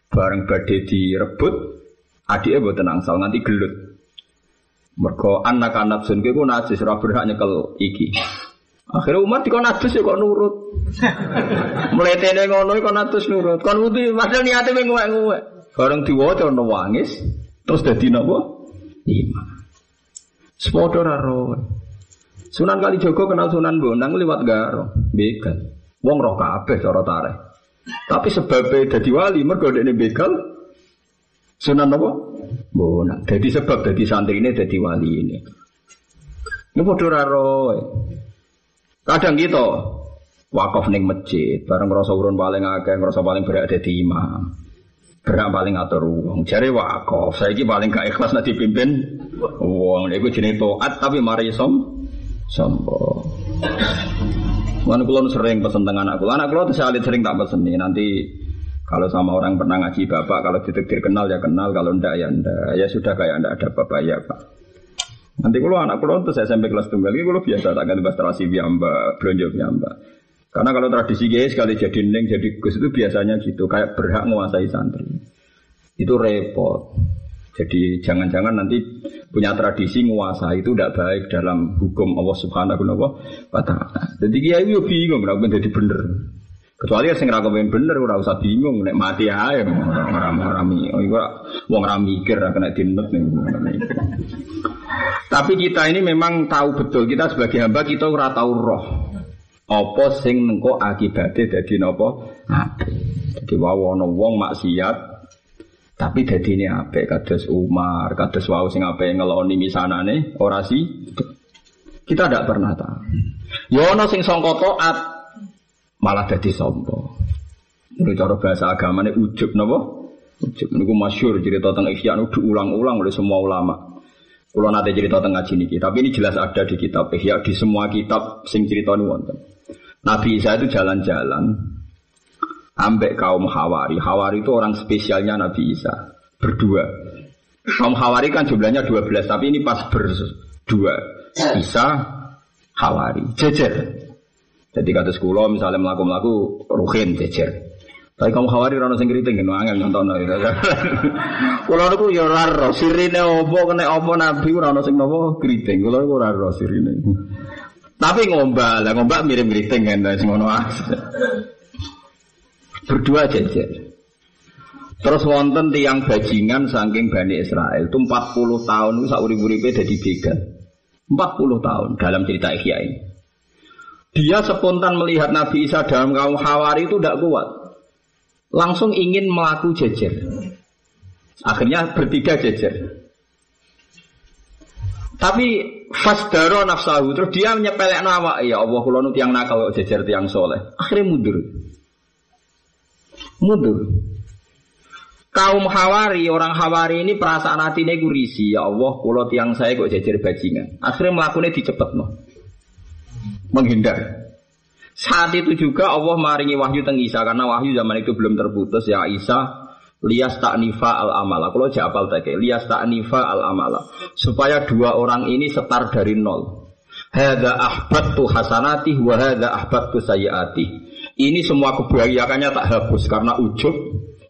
Bareng badhe direbut, adike mboten angsal nganti gelut. Mergo anak anak sun ku najis ora berhak nyekel iki. Akhirnya umat kok najis ya kok nurut. Mulai tene ngono kok najis nurut. Kon wudu padahal niate mung ngewek-ngewek. Bareng diwaca ono wangis terus dadi napa? Iman. Sepodo ra Sunan kali Joko kenal Sunan Bonang lewat Garo, begal. Wong roh kabeh cara tareh. Tapi sebabnya jadi wali mergo ini begal Sunan apa? Bonang. Jadi sebab jadi santri ini jadi wali ini. Ini padha roh. Kadang gitu wakaf ning masjid, bareng ngrasa urun paling akeh, ngrasa paling berat dadi imam. Berak paling atur wong. Jare wakaf, saiki paling gak ikhlas nek dipimpin wong. Iku jenenge taat tapi mari som sombong. Mana kulon sering pesen tengah anak kulon, anak kulon tuh sering tak pesen nih. Nanti kalau sama orang pernah ngaji bapak, kalau ditektir kenal ya kenal, kalau ndak ya ndak. Ya sudah kayak ndak ada bapak ya pak. Nanti kalau anak kulon tuh saya sampai kelas tunggal, ini kalau biasa tak ganti terasi biamba, belanja biamba. Karena kalau tradisi gaya sekali jadi neng, jadi gus itu biasanya gitu, kayak berhak menguasai santri. Itu repot. Jadi jangan-jangan nanti punya tradisi nguasa itu tidak baik dalam hukum Allah Subhanahu wa taala. Jadi kiai yo bingung ora jadi bener. Kecuali sing ora kepen bener ora usah bingung nek mati ae ora oh, iku wong ora mikir kena dinet Tapi kita ini memang tahu betul kita sebagai hamba kita ora tahu roh. Apa sing nengko akibatnya dadi napa? Jadi wae ana wong maksiat tapi jadi ini apa? Kados Umar, kados Wau sing apa ngeloni misanane orasi. Kita tidak pernah tahu. Yono sing songko toat malah jadi sompo. Ini cara bahasa agama ini ujub nopo. Ujub ini gue masyur cerita tentang Ihya diulang-ulang oleh semua ulama. Kalau nanti cerita tentang ngaji niki, tapi ini jelas ada di kitab Ihya di semua kitab sing cerita wonten. Nabi Isa itu jalan-jalan ambek kaum Hawari. Hawari itu orang spesialnya Nabi Isa. Berdua. Kaum Hawari kan jumlahnya 12, tapi ini pas berdua. Isa, Hawari. Jejer. Jadi kata sekolah misalnya melaku-melaku ruhin jejer. Tapi kamu khawari rano sing kriting kan angel nonton gitu. Kulo niku ya ora ro sirine opo kena opo nabi ora ono sing napa kriting. Kulo niku ora ro sirine. Tapi ngombal, ngombal mirip kriting kan sing ngono Berdua jejer. Terus wonten tiang bajingan saking Bani Israel itu 40 tahun itu sauri uripe jadi begal. 40 tahun dalam cerita Ihya ini. Dia spontan melihat Nabi Isa dalam kaum Hawari itu tidak kuat. Langsung ingin melaku jejer. Akhirnya bertiga jejer. Tapi fasdaro nafsahu terus dia menyepelek nama ya Allah nu tiang nakal jejer tiang soleh. Akhirnya mundur. Mundur. Kaum Hawari, orang Hawari ini perasaan hatinya kurisi ya Allah, kalau tiang saya kok jejer bajingan. Akhirnya melakukannya dicepet no menghindar. Saat itu juga Allah maringi wahyu teng Isa karena wahyu zaman itu belum terputus ya Isa lias taknifa al amala. Kalau japal tak lias taknifa al amala supaya dua orang ini setar dari nol. Hada ahbatu hasanati wa hada ahbatu sayyati. Ini semua kebahagiaannya tak hapus karena ujub.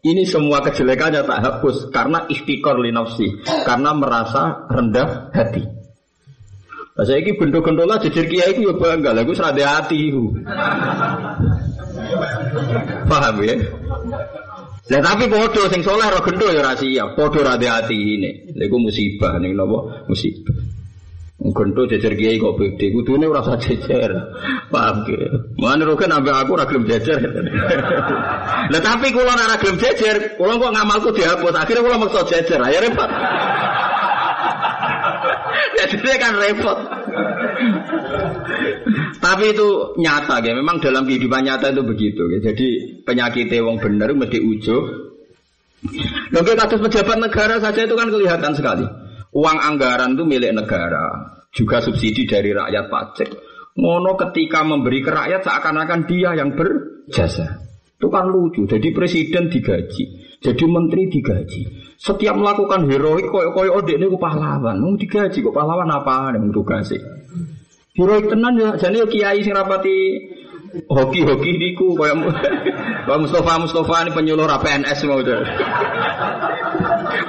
Ini semua kejelekannya tak hapus karena ikhtikor li nafsi, karena merasa rendah hati. Nah, saya ini gendol lah jejer kiai itu ya bangga, lagu serade hati. Paham ya? Lah tapi podo sing soleh roh gendho ya rahasia, podo rade hati ini. Lagu musibah nih nopo musibah. Gendho jejer kiai kok beda, kudune ora usah jejer. Paham ya? Mana roken ambek aku ora jejer. Lah tapi kula ora gelem jejer, kula kok ngamalku dihapus, akhirnya kula maksa jejer, ayo repot. Jadi kan repot. Tapi itu nyata ya. Memang dalam kehidupan nyata itu begitu ya. Jadi penyakit wong bener mesti ujub. Oke kasus pejabat negara saja itu kan kelihatan sekali. Uang anggaran itu milik negara, juga subsidi dari rakyat pajak. Mono ketika memberi ke rakyat seakan-akan dia yang berjasa. Itu kan lucu. Jadi presiden digaji, jadi menteri digaji. Setiap melakukan heroik koyo koyo odek ini pahlawan. Nung digaji kok pahlawan apa yang tugasnya? Heroik tenan ya, jadi kiai sing rapati hoki-hoki diku koyo Pak Mustafa Mustafa ini penyuluh PNS mau.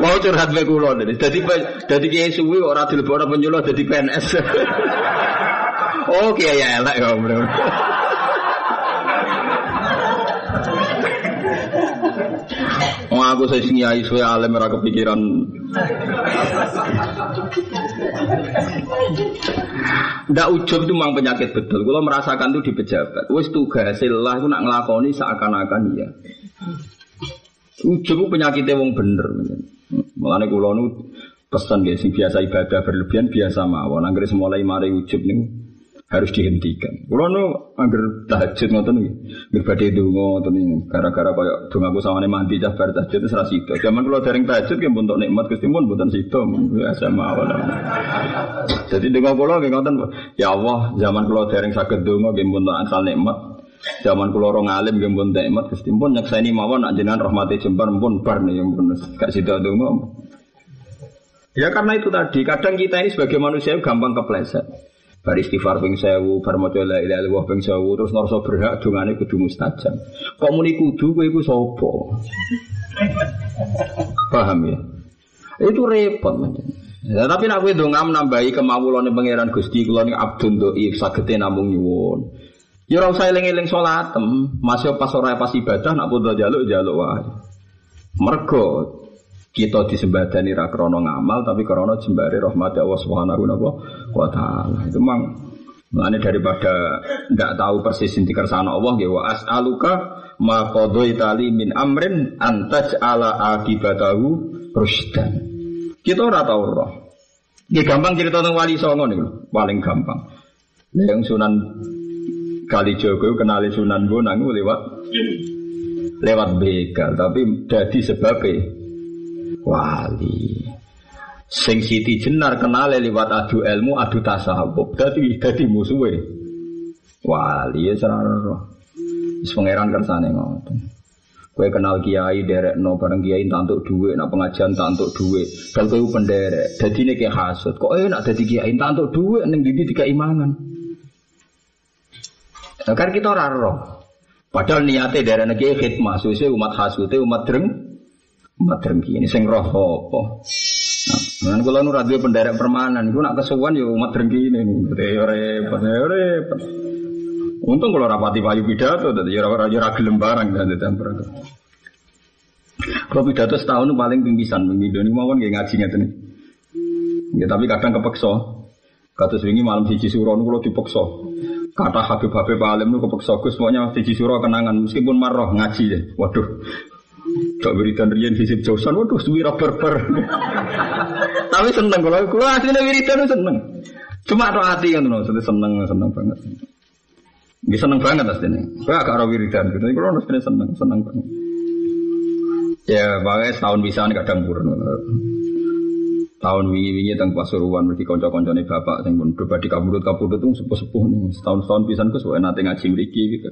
Mau curhat be kula Jadi jadi kiai suwi ora dilebokno penyuluh jadi PNS. oh kiai elek ya, Bro. Oh aku sing yai suwe alim ora kepikiran. Ndak ujub itu memang penyakit betul. Kalau merasakan itu di pejabat. Wis tugas lah aku nak ngelakoni seakan-akan iya. Ujub penyakitnya wong bener. Mulane kula nu pesan guys, biasa ibadah berlebihan biasa mawon. Anggere mulai mari ujub nih harus dihentikan. Kalau nu agar tahajud ngoten nih, berbeda dungo ngoten nih, gara-gara kayak dungo aku sama mandi cah bar tahajud itu serasi itu. Zaman kalau dereng tahajud kan bentuk nikmat gusti pun bukan situ, biasa mawon. Jadi dungo kalau kayak ngoten, ya Allah, zaman kalau dereng sakit dungo kan bentuk asal nikmat. Zaman orang alim yang pun nikmat gusti pun nyaksani mawon nak jenengan rahmati jembar pun bar nih pun gak situ dungo. Ya karena itu tadi, kadang kita ini sebagai manusia gampang kepleset. Bar istighfar ping sewu, bar maca la ilaha illallah ping sewu, terus ngerasa berhak dongane kudu mustajab. Kok muni kudu kowe iku sapa? Paham ya? Itu repot macam. Ya, tapi nak kowe ndonga nambahi kemawulane pangeran Gusti kula ning abdun dhaif sagete namung nyuwun. Ya ora usah eling-eling salatem, masih pas ora pas ibadah nak podo jaluk jaluk wae. Mergo kita disembadani ra krana ngamal tapi krana jembare rahmat Allah Subhanahu wa taala. Itu memang Mulane daripada ndak tahu persis inti kersane Allah ya wa as'aluka ma qadaitali min amrin antaj ala akibatahu rusdan. Kita ora tahu roh. Ya gampang cerita tentang wali songo nih, paling gampang. Yang Sunan Kali Jogo kenali Sunan Bonang lewat lewat begal, tapi jadi sebabnya wali. Sing Siti Jenar kenal lewat adu ilmu, adu tasawuf. Dadi dadi musuhe. Wali ya serara. Wis pangeran kersane ngoten. Kue kenal kiai derek no bareng kiai tantuk duit, nak pengajian tantuk duit. Kalau kue penderek, jadi ini kayak hasut. Kok enak jadi kiai tantuk duit, neng didi tiga imangan. Nah, kan kita raro. Padahal niatnya dari negeri khidmah, suwe umat hasutnya umat dreng, Umat drengki ini sing roh apa? Nah, kalau nu radio penderek permanen, gue nak kesuwan ya umat drengki ini, ya repot, ya repot. Untung kalau rapati payu pidato, tadi ya raja ragilem barang dan tidak berangkat. Kalau pidato setahun paling pinggisan, pinggisan ini mau kan ngaji nggak. Ya tapi kadang kepeksa. Kata wingi malam siji suro niku dipaksa. Kata Habib Habib Alim niku kepeksa Gus pokoknya siji suro kenangan meskipun marah ngaji ya. Waduh. Cok wiridan riyen hisib jausan waduh suwi berber. Tapi seneng kalau kalau aslinya wiridan seneng. Cuma tuh hati kan tuh seneng seneng banget. Gak seneng banget aslinya. Gue agak rawi wiridan gitu. Kalau aslinya seneng seneng banget. Ya, makanya setahun bisa kadang kurang tahun wingi-wingi teng Pasuruan mesti kanca-kancane bapak sing pun coba di kabudut-kabudut tuh sepuh-sepuh nih setahun-setahun pisan ku suwe nate ngaji mriki gitu.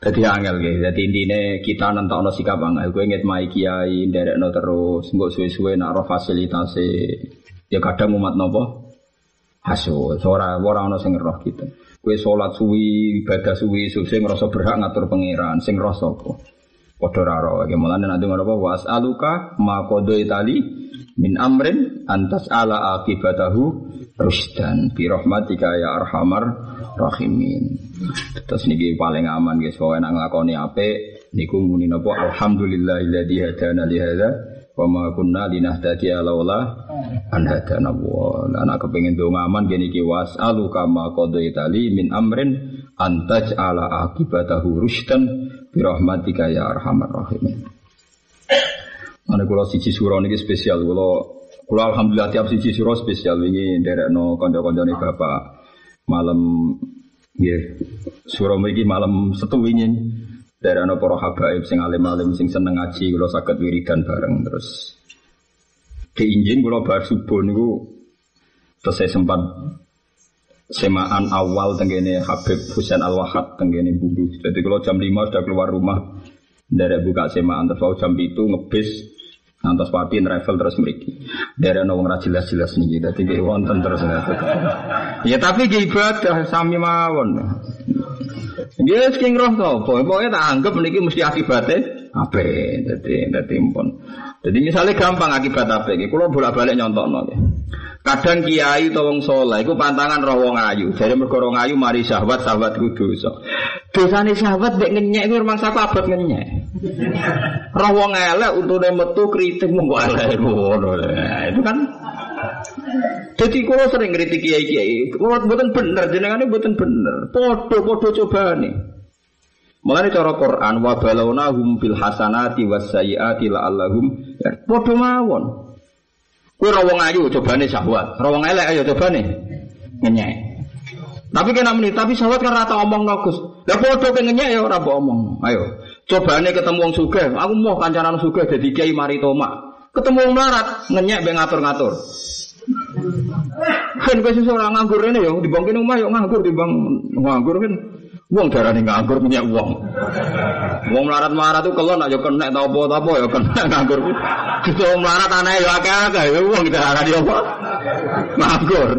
Jadi angel gitu. Jadi intinya kita nentokno sikap angel. Gue inget mai kiai, no terus, nggak suwe-suwe nak fasilitasi. Ya kadang umat nopo hasil. Seorang orang no sing roh gitu. Gue sholat suwi, ibadah suwi, suwi ngerasa berhak ngatur pangeran, sing roh sopo. Padha raro. Gimana nanti ngono apa? Was aluka ma kodo itali min amrin antas ala akibatahu rusdan bi rahmatika ya arhamar rahimin. Terus niki paling aman guys, kalau enak nglakoni ape niku muni napa alhamdulillahilladzi hadana li hadza wa ma kunna linahtadiya laula an hadana wa. Ana kepengin donga aman gini ki was'alu kama qadaitali min amrin antaj ala akibatahu rusdan bi rahmatika ya arhamar rahimin. Mana kulo siji suro niki spesial. Kulo kulo alhamdulillah tiap siji suro spesial ini derek no konco konco nih bapak malam. Ya suro niki malam setu ini derek no poro habaib sing alim alim sing seneng ngaji kulo sakit wiridan bareng terus. Keinjin kulo bar subuh niku terus saya sempat semaan awal tenggene Habib Husain Al Wahab tenggene Budu. Jadi kalau jam 5 sudah keluar rumah dari buka semaan terus jam itu ngebis Nantos pati travel terus meriki. Dari nong ora jelas-jelas nih, jadi kayak wonten terus Ya tapi kayak ibadah sami mawon. Dia sing roh to, pokoknya tak anggap meniki mesti akibatnya apa? Jadi jadi pun. Jadi misalnya gampang akibat apa? Kalau bolak-balik nyontok nol. Kadang kiai atau wong soleh, itu pantangan roh wong ayu. Jadi mergo ayu mari sahabat sahabat kudu so. Dosane sahabat dek ngenyek itu rumah sahabat abad ngenyek. Roh wong elek untune metu kritik monggo elek ngono. Itu kan jadi kalau sering kritik kiai kiai, kalau buatan bener, jenengannya buatan bener. Podo podo coba nih. Mengenai cara Quran, wa balawna hum bil hasanati was sayiati la'allahum ya, podo mawon. Kue rawong ayu nih syahwat, rawong elek ayo nih ngenyek. Tapi kena menit, tapi syahwat kan rata omong nogus. Lah podo ke ngenyek ya ora omong. Ayo, nih ketemu wong sugih, aku mau kancanan sugih jadi kiai mari toma. Ketemu wong larat, ngenyek be ngatur-ngatur. Kan kowe sesuk ora nganggur rene ya, dibangkin omah yo nganggur dibang nganggur kan. Wong darane nganggur punya uang. Wong melarat-melarat tuh kalau nak kena tau apa apa yo kena nganggur. Justru wong melarat aneh yo akeh-akeh yo wong darane apa? Nganggur.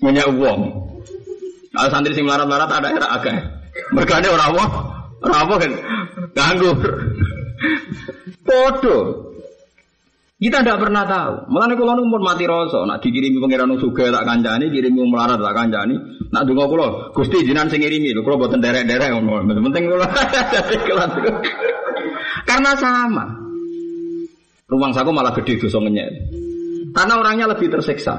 Punya uang. Kalau santri sing melarat-melarat ada era akeh. Mergane ora apa? Ora apa kan nganggur. Podo. Kita tidak pernah tahu. Malah kalau pun mati rasa, nak dikirimi pangeran suga tak kancani, kirimi melarat tak kancani. Nak dungo kulo, gusti jinan sing ngirimi, kulo buatan derek-derek ngomong. Penting kulo. Karena sama. Rumah saku malah gede dosa ngenyek. Karena orangnya lebih tersiksa.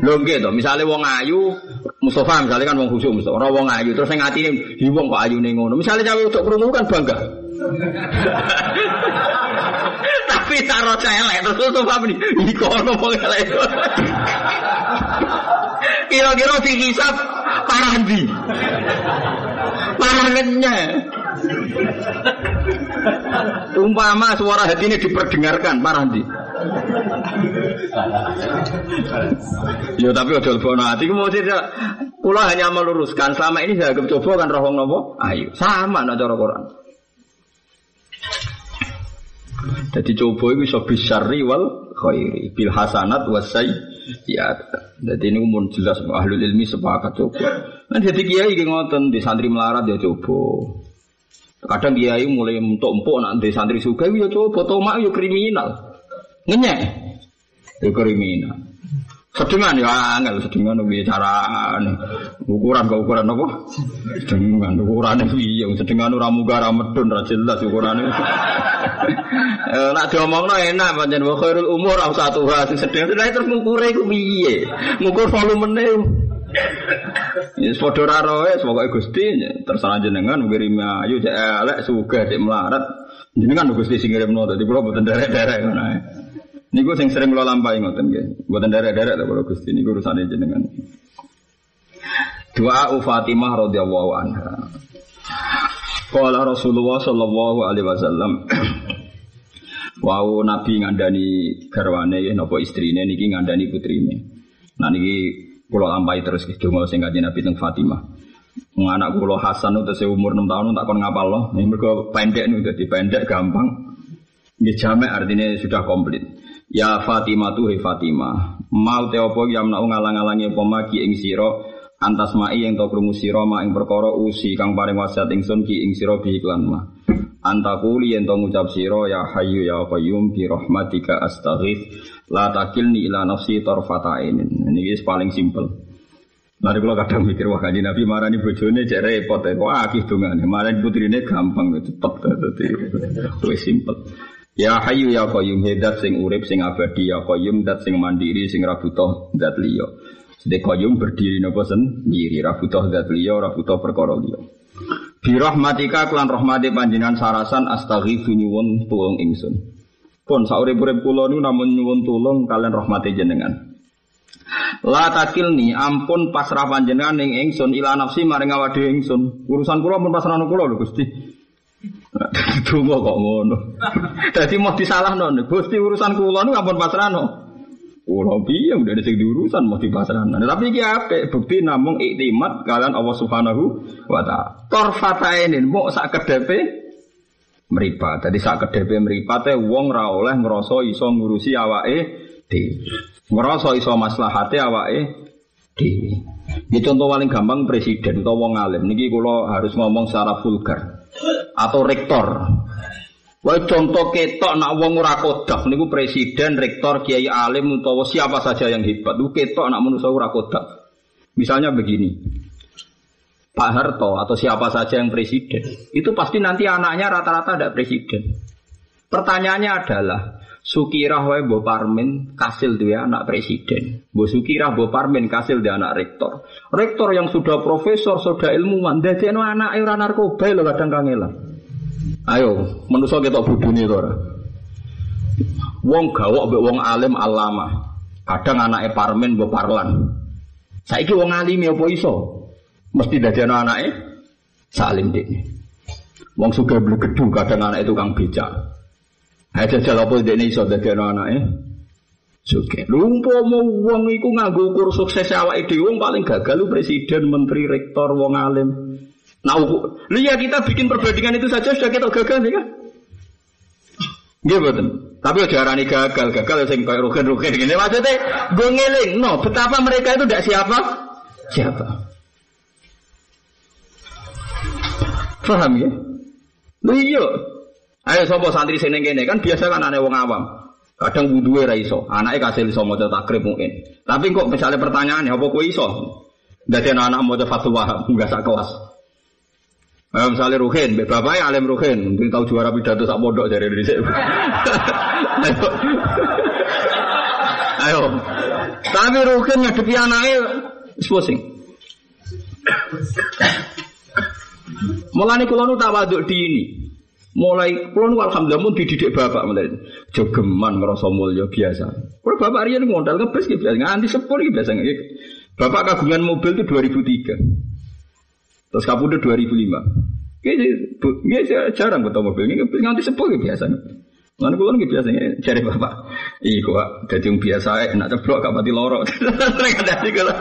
Lho nggih to, misale wong ayu, Mustafa misalnya kan wong khusyuk Mustafa, ora wong ayu terus sing atine kok ayune ngono. Misale cawe untuk krungu kan bangga. Tapi taruh celek terus Mustafa meni, iku ono wong. Kira-kira dihisap parah ndi? Parah ngenyek. Umpama suara hati ini diperdengarkan, parah ndi? Ya tapi ojo lebono ati ku mesti kula hanya meluruskan selama ini saya coba kan roh nopo ayo sama nak cara Quran. Jadi coba itu bisa bisari wal khairi bil hasanat wasai ya. Jadi ini umum jelas ahlul ilmi sepakat coba. Nah jadi kiai iki ngoten di santri melarat ya coba. Kadang kiai mulai untuk empuk nak di santri suka ya coba tomak ya kriminal. Ngenyek. Ya kriminal. Sedengan ya angel sedengan piye carane. Ukuran ke ukuran apa? Sedengan ukurane piye? Sedengan ora muga ora medun ora jelas ukurane. Eh nak diomongno enak pancen wa khairul umur au satu sing sedengan terus ngukure iku piye? Ngukur volumene. Ya padha ra roe pokoke Gusti terserah jenengan ngirim ayu cek elek sugih cek melarat. Jenengan Gusti sing ngirimno dadi kula boten derek-derek. Niku sing sering kula lampahi ngoten nggih. Mboten derek-derek lho kalau Gusti niku urusane jenengan. Doa Fatimah radhiyallahu anha. Qala Rasulullah sallallahu alaihi wasallam Wau Nabi ngandani garwane napa istrine niki ngandani putrine. Nah niki kula lampahi terus nggih donga sing kanjeng Nabi teng Fatimah. Anak kula Hasan udah umur 6 tahun tak kon loh. Ini mereka pendek nih, jadi pendek gampang. Ini jamek artinya sudah komplit. Ya Fatimah tuh he Fatimah. Mau te opo ya menau ngalang-alangi pemagi ing siro antas mai yang tau krungu siro ma ing perkara usi kang paring wasiat ingsun ki ing siro bi iklan ma. Antakuli yang tau ngucap siro ya hayu ya qayyum bi rahmatika astaghith la takilni ila nafsi tarfata ainin. Ini paling simpel. Mari kalau kadang mikir wah kaji Nabi marah nih bojone cek repot ya. Wah akih dongane. Marah putrine gampang cepet tadi. Wes simpel. Ya hayu ya qayyum hedat sing urip sing abadi ya qayyum dat sing mandiri sing ra butuh zat liya. Sedek qayyum berdiri napa sendiri ra butuh zat liya ra butuh perkara liya. Bi rahmatika klan rahmati panjenengan sarasan astaghifu nyuwun tulung ingsun. Pun saurip-urip kula niku namun nyuwun tulung kalian rahmati jenengan. La takilni ampun pasrah panjenengan ning ingsun ila nafsi maring awake ingsun. Urusan kula pun pasrah kula lho Gusti. Dungo kok ngono. Dadi mau disalahno, Gusti urusan kula niku ampun pasrahno. Kula piye udah sing diurusan mau dipasrahno. Tapi iki apik bukti namung iktimat kalian Allah Subhanahu wa taala. Torfatainin mau sak kedepe meripat. Jadi sak kedepe mripate wong ra oleh ngrasa iso ngurusi awake dhewe. Ngrasa iso maslahate awake dhewe. Ini contoh paling gampang presiden atau wong alim. Niki kalau harus ngomong secara vulgar atau rektor. Wah contoh ketok nak wong ora kodak niku presiden, rektor, kiai alim utawa siapa saja yang hebat. Itu ketok nak manusia ora kodak. Misalnya begini. Pak Harto atau siapa saja yang presiden, itu pasti nanti anaknya rata-rata ada presiden. Pertanyaannya adalah, Sukirah wae Mbok Parmin kasil dia anak presiden. Mbok Sukirah Mbok Parmin kasil dia anak rektor. Rektor yang sudah profesor, sudah ilmuwan, dadekno anak ora narkoba lho kadang kangelan. Ayo, manusa ketok budune to ora. Wong gawok mbek wong alim alama. Kadang anake Parmin Mbok Parlan. Saiki wong alim apa iso? Mesti dadekno anake salim dene. Wong suka beli gedung kadang anak itu kang becak. Ayo jajal apa ini iso dadi ana anake? Suke. Lumpo mau iku nganggo ukur sukses awake dhewe wong paling gagal lu presiden, menteri, rektor, wong alim. Nah, lihat kita bikin perbandingan itu saja sudah kita gagal nih kan? Nggih betul. Tapi aja arani gagal, gagal sing koyo rugen-rugen gini maksudnya gue ngeling, no, betapa mereka itu tidak siapa? Siapa? Paham ya? Iya. Ayo sapa santri sing kene kan biasa kan aneh wong awam. Kadang wuduwe ra iso, anake kasih iso maca takrib mungkin. Tapi kok misalnya pertanyaan apa kowe iso? Dadi anak-anak maca fatwa enggak sak kelas. Ayo misalnya Ruhin, bapaknya alim Ruhin, mungkin tahu juara pidato sak pondok dari Indonesia. Ayo. Ayo. Tapi Ruhin ngadepi anaknya pusing. Mulane kula nu tawaduk di ini. Mulai pulau nu alhamdulillah pun dididik bapak mulai jogeman ngerasa mulia biasa. Kalau bapak Rian modal ngebes gitu biasa, nganti sepur gitu biasa. Bapak kagungan mobil itu 2003. Terus kapundut 2005. Gak jarang betul mobil ini nganti sepur gitu biasa. Mana kulo nggih biasanya cari bapak. Iya kok dadi biasa enak ceblok gak pati loro. Sering ada nih kalau.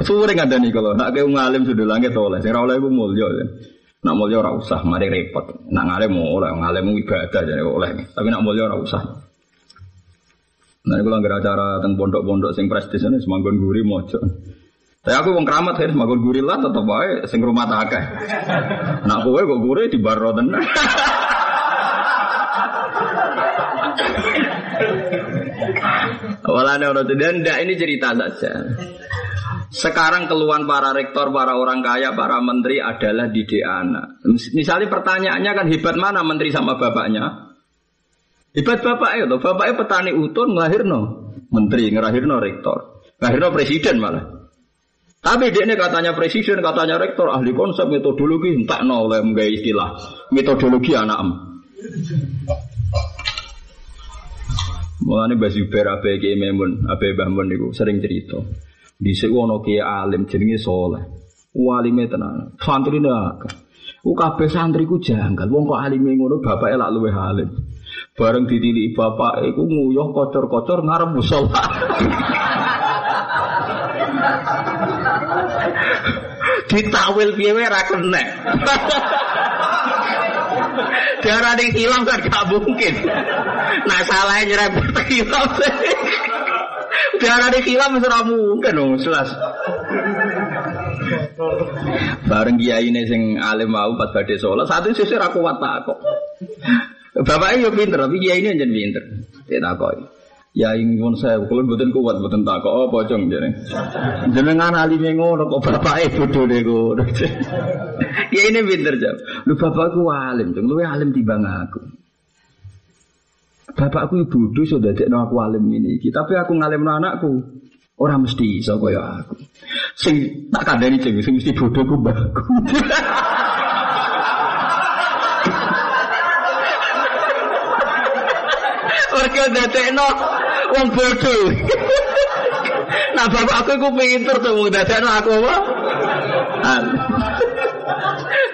Sering ada nih kalau nak kayak ngalim sudah langit oleh. Sing ora oleh ku mulya. Nak mulya ora usah, mari repot. Nak mau oleh, ngalim ibadah jadi oleh. Tapi nak mulya ora usah. Nah, kalau nggak acara tentang pondok-pondok sing prestis ini semanggon guri mojo. Tapi aku wong keramat ya semanggon guri lah tetap baik sing rumah tak akeh. Nak kowe kok guri di bar tenan. Walane ono dan ini cerita saja. Sekarang keluhan para rektor, para orang kaya, para menteri adalah didik anak. Misalnya pertanyaannya kan hebat mana menteri sama bapaknya? Hebat bapak itu, bapaknya petani utun ngelahirno menteri, ngelahirno rektor, ngelahirno presiden malah. Tapi dia ini katanya presiden, katanya rektor, ahli konsep metodologi, entah no oleh istilah metodologi anak em. Mulane Mbah Zubair abe Ki Memun, abe Mbah Mun niku sering cerita. Dhisik ono ki alim jenenge saleh. Walime tenan. Santri nak. Ku santri ku janggal. Wong kok alime ngono bapake lak luwih alim. Bareng ditiliki bapak iku nguyuh kocor-kocor ngarep musala. Ditawil piye wae ra kenek. Darah yang hilang kan gak mungkin. Nah salahnya nyerempet hilang. Darah yang hilang mesra mungkin dong, jelas. Bareng kiai ini sing alim mau pas badhe satu sisi aku kuat tak kok. Bapaknya yo pinter, tapi kiai ini jadi pinter. Dia takoi. Ya ingin saya, kalau buatin kuat, buatin tak kok, oh pocong jadi. Jenengan alime ngono kok bapak ibu dulu Ya ini pinter jam. Lu bapakku alim, lu alim timbang aku. Bapakku dulu sudah tidak aku alim ini, tapi aku ngalim anakku. Orang mesti iso kaya aku. Sing tak kandani ceng, sing mesti bodohku mbakku. Mereka dadekno wong bodoh. nah bapakku iku pinter tuh dadekno aku apa?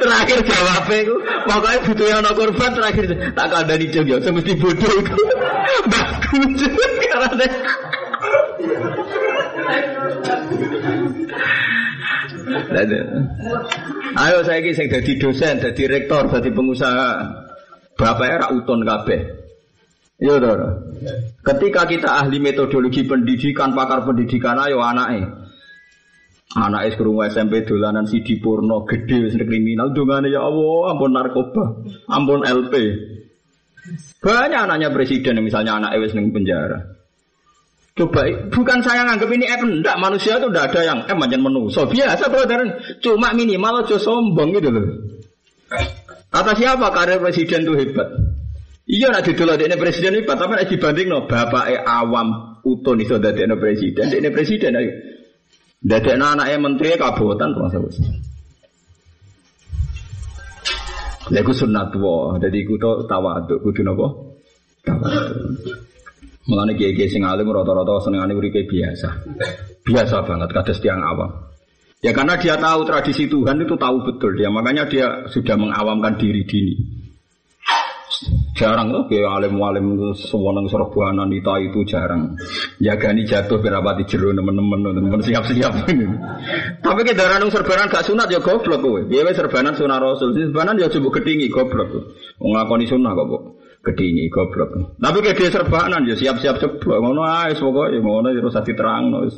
Terakhir jawabnya itu pokoknya butuh yang korban terakhir tak kandani jeng ya mesti bodoh itu bagus karena Ayo saya ini saya jadi dosen, jadi rektor, jadi pengusaha. Bapak era uton kabeh. Iya dong. Ketika kita ahli metodologi pendidikan, pakar pendidikan, ayo anaknya. Anak es kerungu SMP dolanan si Purno gede wis kriminal dongane ya Allah ampun narkoba ampun LP banyak anaknya presiden misalnya anak wis ning penjara Coba, bukan saya nganggap ini eh enggak manusia itu enggak ada yang eh manjan so biasa brother cuma minimal aja sombong gitu loh. Atas siapa karir presiden itu hebat? Iya nak didolok ini presiden hebat, tapi nek dibanding no bapak awam utun iso dadekno presiden, ini presiden ayo. Dadekno anaknya menteri kabupaten terus wis. Lha iku sunat wa, dadi iku to tawaduk kudu napa? Tawaduk. Mulane kiai-kiai sing alim rata-rata uripe biasa. Biasa banget kados tiang awam. Ya karena dia tahu tradisi Tuhan itu tahu betul dia, makanya dia sudah mengawamkan diri dini. Jarang loh kayak alim-alim semua nang serbuanan itu itu jarang. Jagani jatuh berapa di jeru teman-teman teman siap-siap ini. Tapi kita darah serbanan gak sunat ya goblok kowe. Dia serbanan sunah rasul, serbanan ya coba ketinggi goblok. Ngakoni sunah kok kok kedingi goblok. Tapi kayak dia serbanan ya siap-siap coba ngono ae pokoke ngono ya terus diterangno wis.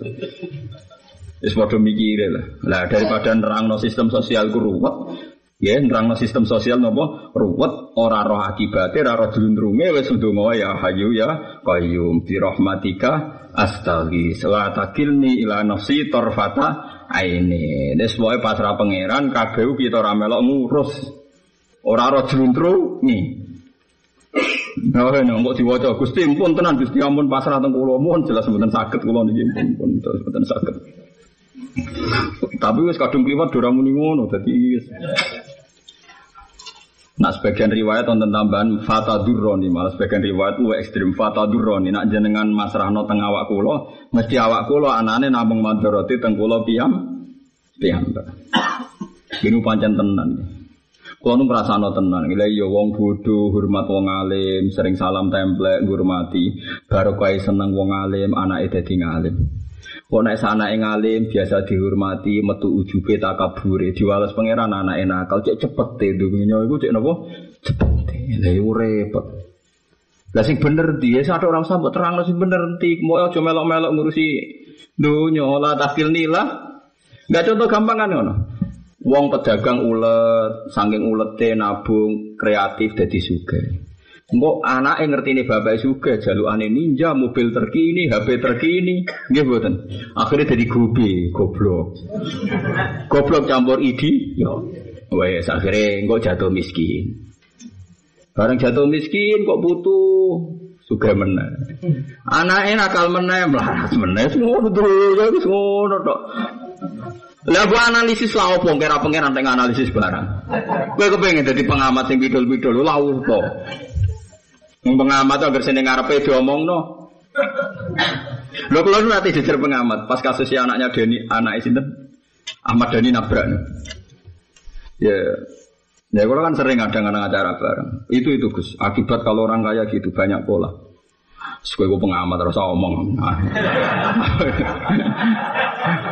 Wis padha mikire lah. Lah daripada nerangno sistem sosial ruwet, Ya, nerang sistem sosial nopo ruwet, ora roh akibatnya, ora roh dulundrunge, wes ndonga ya hayu ya qayyum bi rahmatika astaghi. Wa takilni ila nafsi torfata aini. Pokoke pasrah pangeran kabeh kita ora melok ngurus. Ora roh dulundrunge. Nah, ini kok diwaca Gusti pun tenan Gusti ampun pasrah teng kula mohon jelas mboten saged kula niki pun mboten saged. Tapi wis kadung kliwat ora muni ngono dadi Nah sebagian riwayat tentang tambahan fata durroni malah sebagian riwayat lu ekstrim fata durroni nak jenengan masrahno teng awak kulo mesti awak kulo anane namung mandoroti teng kulo piam piam. Ini pancen tenan. Kulo nu ngrasakno tenan, gila yo iya wong bodho hormat wong alim, sering salam templek ngurmati, baru kaya seneng wong alim, anake dadi ngalim. Kok nek anake ngalim biasa dihormati, metu ujube takabure, diwales pangeran anake nakal cek cepet te dunya iku cek napa? Cepet. Lah iku repot. Lah sing bener dia satu orang sambut terang sing bener enti mau aja melok-melok ngurusi dunya lah tahfil nila. Enggak contoh gampang kan ngono. Wong pedagang ulet, saking ulete nabung kreatif dadi sugih. Engko anake ngertine bapak juga jalukane ninja, mobil terkini, HP terkini, nggih mboten. Akhirnya jadi gobe, goblok. Goblok campur idi, yo. Wes akhirnya engko jatuh miskin. Barang jatuh miskin kok butuh suka meneh. Anake nakal meneh, melarat meneh, ngono ya wis ngono tok. Lah gua analisis lah opo kira pengen analisis barang. Kowe kepengen dadi pengamat sing bidul-bidul lah opo. Wong pengamat agar sini ngarepe diomongno. Lho kula nu nanti jejer pengamat pas kasus si anaknya Deni, anak sinten? Ahmad Dani nabrak. Ya, ya kalau kan sering ada ngadang acara bareng. Itu itu Gus. Akibat kalau orang kaya gitu banyak pola. Sekue gue pengamat terus omong.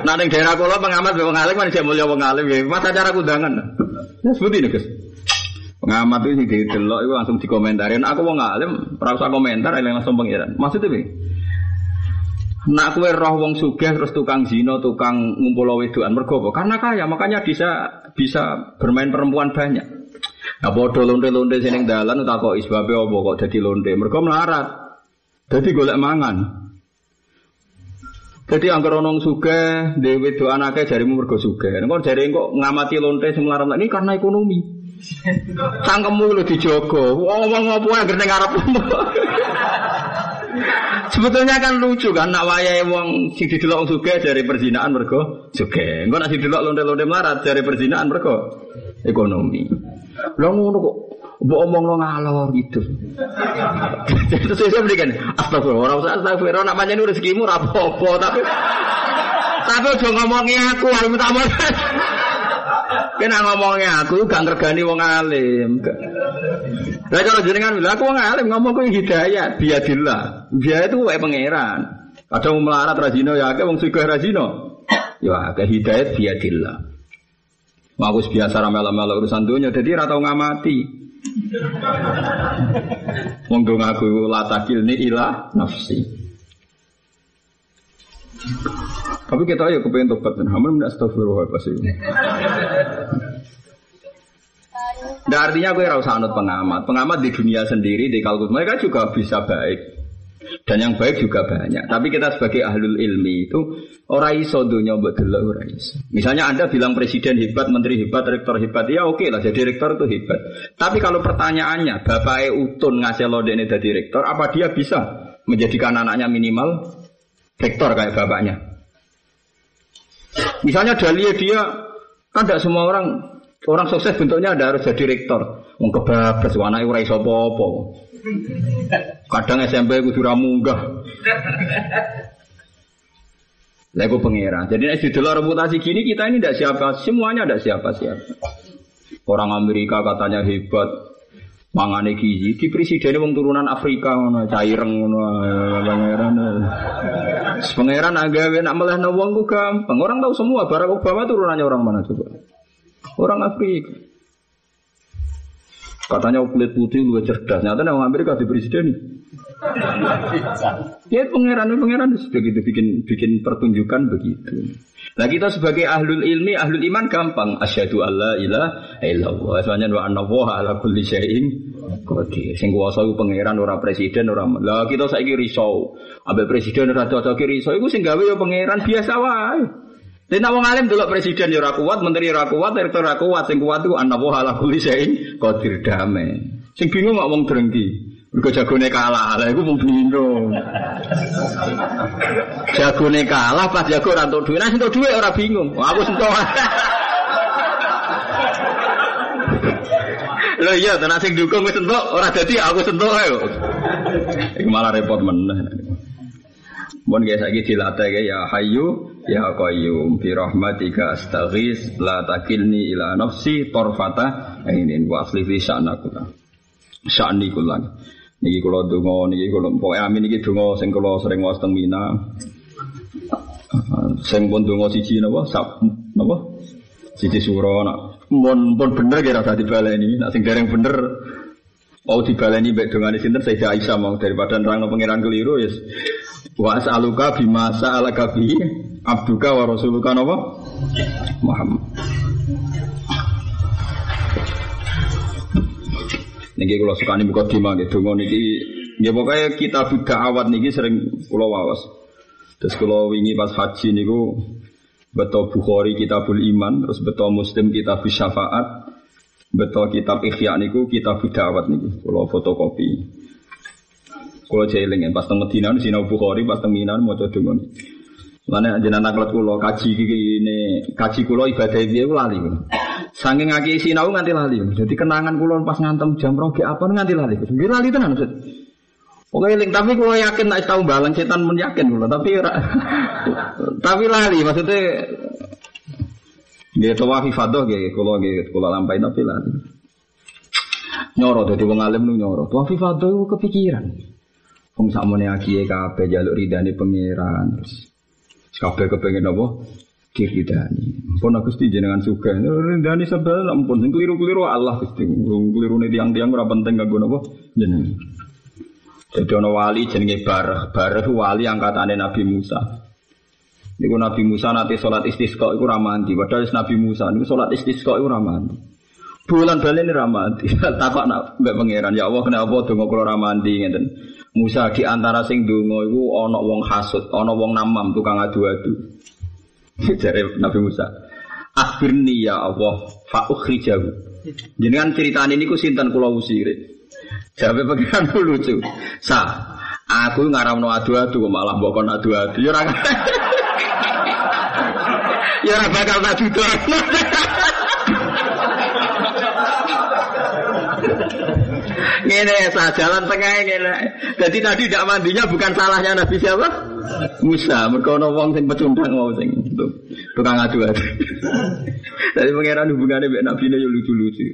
nah, di daerah pola pengamat wong alim kan saya mulia wong alim ya. Mas acara kundangan. Ya seperti ini Gus. Pengamat itu di delok itu langsung dikomentarin. Aku mau ngalim, rasa komentar, yang langsung pengiran. Maksudnya bi? Nak kue roh wong sugih terus tukang zino, tukang ngumpul wedoan mergo Karena kaya, makanya bisa bisa bermain perempuan banyak. Nah bodoh londe-londe seneng dalan tak kok isbabe apa kok jadi londe. Mergo melarat. Jadi golek mangan. Jadi angker onong suge, dewi doa anaknya jarimu mergo suge. Engkau jari kok ngamati lonte semelarat ini karena ekonomi. Cangkemmu lu dijogo. Ngomong apa yang ning ngarep. Sebetulnya kan lucu kan nak wayahe wong sing didelok sugih dari perzinaan mergo sugih. Engko nek didelok lonte-lonte melarat dari perzinaan mergo ekonomi. Lah ngono kok mbok omongno ngalor gitu. Terus saya berikan astagfirullah, ora usah astagfirullah nak pancen rezekimu ora apa-apa tapi tapi aja ngomongi aku, aku minta Kena ngomongnya aku gak ngergani wong alim. Lah kalau jenengan bilang aku wong alim ngomong ku hidayah, biadillah. Biaya itu wae pangeran. Kadang melarat rajino ya akeh wong sugih rajino. Ya akeh hidayat biadillah. Mau biasa ramel-ramel urusan dunia, jadi ratau ngamati. Wong dong aku latakil ni ilah nafsi. Tapi kita ayo kepengen tobat dan hamun tidak astagfirullah pasti. Nah, artinya gue rasa anut pengamat. Pengamat di dunia sendiri, di kalkulus mereka juga bisa baik. Dan yang baik juga banyak. Tapi kita sebagai ahlul ilmi itu orang iso dunia buat dulu orang iso. Misalnya Anda bilang presiden hebat, menteri hebat, rektor hebat, ya oke lah. Jadi rektor itu hebat. Tapi kalau pertanyaannya, bapak Utun ngasih lo ini jadi rektor, apa dia bisa menjadikan anaknya minimal rektor kayak bapaknya? Misalnya Dahlia dia kan tidak semua orang orang sukses bentuknya ada harus jadi rektor. Wong kebablas anake ora iso apa-apa. Kadang SMP kudu ra munggah. Lah pangeran. Jadi nek didelok reputasi gini kita ini tidak siapa, semuanya tidak siapa-siapa. Orang Amerika katanya hebat, mangane gizi. Di presiden wong turunan Afrika ngono caireng ngono pangeran. Pangeran agawe nak melehno wong ku gampang. Orang tahu semua Barack Obama turunannya orang mana coba? Orang Afrika katanya kulit putih lu cerdas nyata orang Amerika di presiden ya pangeran pangeran begitu bikin bikin pertunjukan begitu Nah kita sebagai ahlul ilmi, ahlul iman gampang. Asyhadu alla ilaha illallah. Soalnya wa anna ala kulli syai'in qadir. Sing kuwasa pangeran ora presiden ora. Lah kita saiki risau. Ambek presiden ora cocok risau iku sing gawe ya pangeran biasa wae. Dene wong alim delok presiden ya ora kuat, menteri ora kuat, rektor ora kuat, sing kuat iku anna ala kulli syai'in qadir damai. Sing bingung kok wong drengki. Mergo jagone kalah, lah iku mung bingung. Jagone kalah pas jago ora entuk dhuwit, nek entuk dhuwit ora bingung. Aku sentuh. Lho iya, tenan sing dukung wis entuk, ora dadi aku sentuh ae. Iku malah repot meneh. Mun guys saiki dilatih ya Hayyu ya Qayyum bi rahmatika astaghis la takilni ila nafsi tarfata ini wa asli fi sya'naku. Sya'ni kulan. Niki kula donga niki kula pokoke amin niki donga sing kula sering waos teng Mina. Sing pun donga siji napa? Sap napa? Siji sura nak pun pun bener kira dadi baleni. Nak sing dereng bener mau dibaleni mbek dongane sinten Sayyidah Aisyah mau daripada nerangno pangeran keliru ya. Wa as'aluka bima sa'alaka bi abduka wa rasuluka napa? Muhammad. Niki kalau suka nih buka dima gitu, niki ya pokoknya kita buka awat niki sering pulau wawas. Terus kalau wingi pas haji niku betul Bukhari kitabul iman, terus betul Muslim kitab syafaat, betul kitab ikhya niku kitab awat niku kalau fotokopi. Kalau jeling pas teng Medina sinau Bukhari, pas teng Mina mau coba dengon. Mana jenengan kelet kula kaji ini kaji kula ibadah kula lali. Saking ngaki sinau nganti lali. Jadi kenangan kula pas ngantem jam rogi apa nganti lali. Nggih lali tenan maksud. Oke, link, tapi kalau yakin nak tahu balang setan pun yakin kula, tapi tapi lali maksudnya Nggih tawafi fadhah nggih kula nggih kula lampahi tapi lali. Nyoro dadi wong alim nu nyoro. Tawafi fadhah kepikiran. Wong sakmene akiye kabeh jaluk ridane pangeran terus Kabeh kepengen apa? Diridani. Pun aku Gusti jenengan suka. Ridani sebel ampun sing keliru-keliru Allah Gusti. Kelirune tiang-tiang ora penting kanggo napa? Jenengan. Jadi ana wali jenenge Barah. Barah wali angkatane Nabi Musa. Niku Nabi Musa nanti sholat istisqa iku ora mandi. Padahal Nabi Musa niku sholat istisqa iku ora mandi. Bulan balen ini ramadi. Takok nak mbek pangeran, ya Allah kenapa kula ora mandi ngeten. Musa di antara sing donga iku ana wong hasud, ana wong namam tukang adu-adu. Jare Nabi Musa. Akhirni ya Allah fa ukhrijahu. Jenengan ceritane niku sinten kula usire. Jawabe pengiran lucu. Sa, aku ngaramno adu-adu malah mbok kon adu-adu. Ya ora. Ya bakal tak duduk. Ngene sa jalan tengah ngene. Jadi tadi tidak mandinya bukan salahnya Nabi siapa? Musa. Mergo ana wong sing pecundang mau sing tukang adu-adu. Jadi pangeran hubungannya mbek Nabi yo lucu-lucu.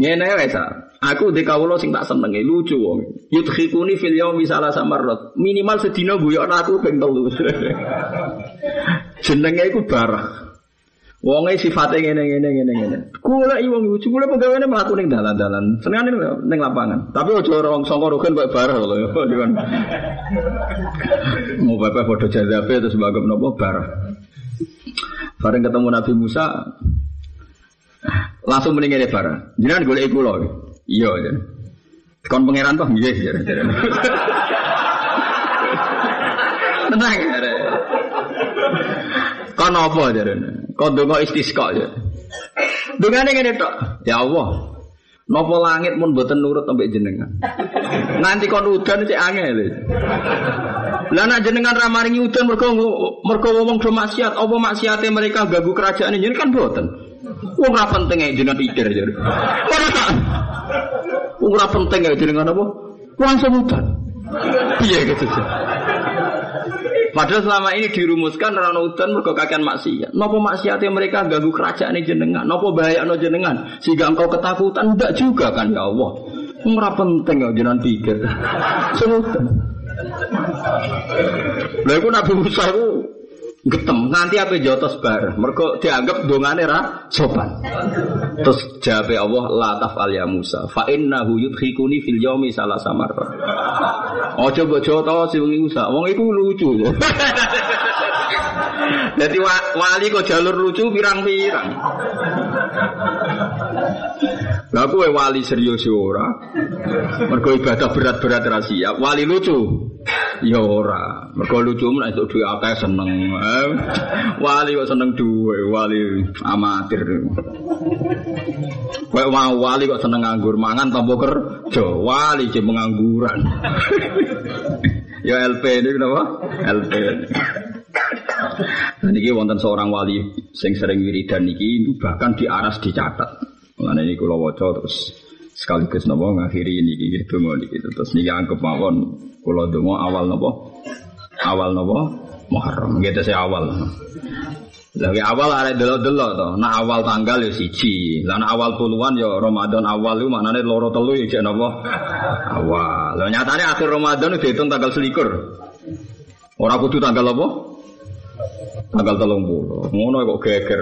Ngene wae. Aku di kawula sing tak senengi lucu wong. Yudkhikuni fil yaumi salah samarrat. Minimal sedina guyokno aku ping telu. Jenenge iku barah. Wonge sifate ngene ngene ngene ngene. Kula iki wong lucu, kula pegawene mlaku ning dalan-dalan. Senengane ning lapangan. Tapi aja ora sangka rugen kok barah lho. Mau bapak foto jazabe terus bagus nopo barah. Bareng ketemu Nabi Musa langsung mendingin ya barah. Jenengan golek kula. Iya, ya. Kon pangeran toh nggih. Tenang ya. Kon apa jarene? Kau dongo istisqa ya. Dungane ngene tok. Ya Allah. Napa langit pun boten nurut sampai jenengan. Nanti kon udan cek angel. Lah nek jenengan ra maringi udan mergo mergo wong do maksiat, apa maksiate mereka ganggu kerajaan ini kan boten. Wong ora penting ae jenengan pikir aja. Ora tak. Wong ora penting ae jenengan apa? Langsung udan. Piye gitu. Padahal selama ini dirumuskan rano udan mergo kakean maksiat. Nopo maksiatnya mereka ganggu kerajaan jenengan. Nopo bahaya no jenengan sehingga engkau ketakutan tidak juga kan ya Allah. Ora penting ya jenengan pikir. Senutan. Lha Nabi Musa iku getem. Nganti apa jotos bar mereka dianggap dongane ra sopan. Terus jawab Allah la tafal ya Musa fa innahu yudkhikuni fil yaumi salah samar oh coba jotos si Musa. Wong itu lucu. Jadi wali kok jalur lucu pirang-pirang Lah kowe wali serius ora. Mergo ibadah berat-berat ra siap. Wali lucu. Ya ora. Mergo lucu nek entuk duwe akeh seneng. Eh, wali kok seneng duwe, wali amatir. Kowe mau wali kok seneng nganggur mangan tanpa kerja. Wali je pengangguran. ya LP ini kenapa? LP. Nah, niki wonten seorang wali sing sering wiridan niki bahkan diaras dicatat. Mulane ini kula waca terus sekaligus napa ngakhiri ini iki donga niki terus niki anggap mawon kula donga awal napa awal napa Muharram gitu saya awal. Lagi awal ada delo-delo to. Nah awal tanggal ya siji. Lah awal puluhan ya Ramadan awal itu maknane loro telu ya jek? Awal. Lah nyatane akhir Ramadan itu dihitung tanggal selikur. Ora kudu tanggal apa? Tanggal telung puluh. Ngono kok geger.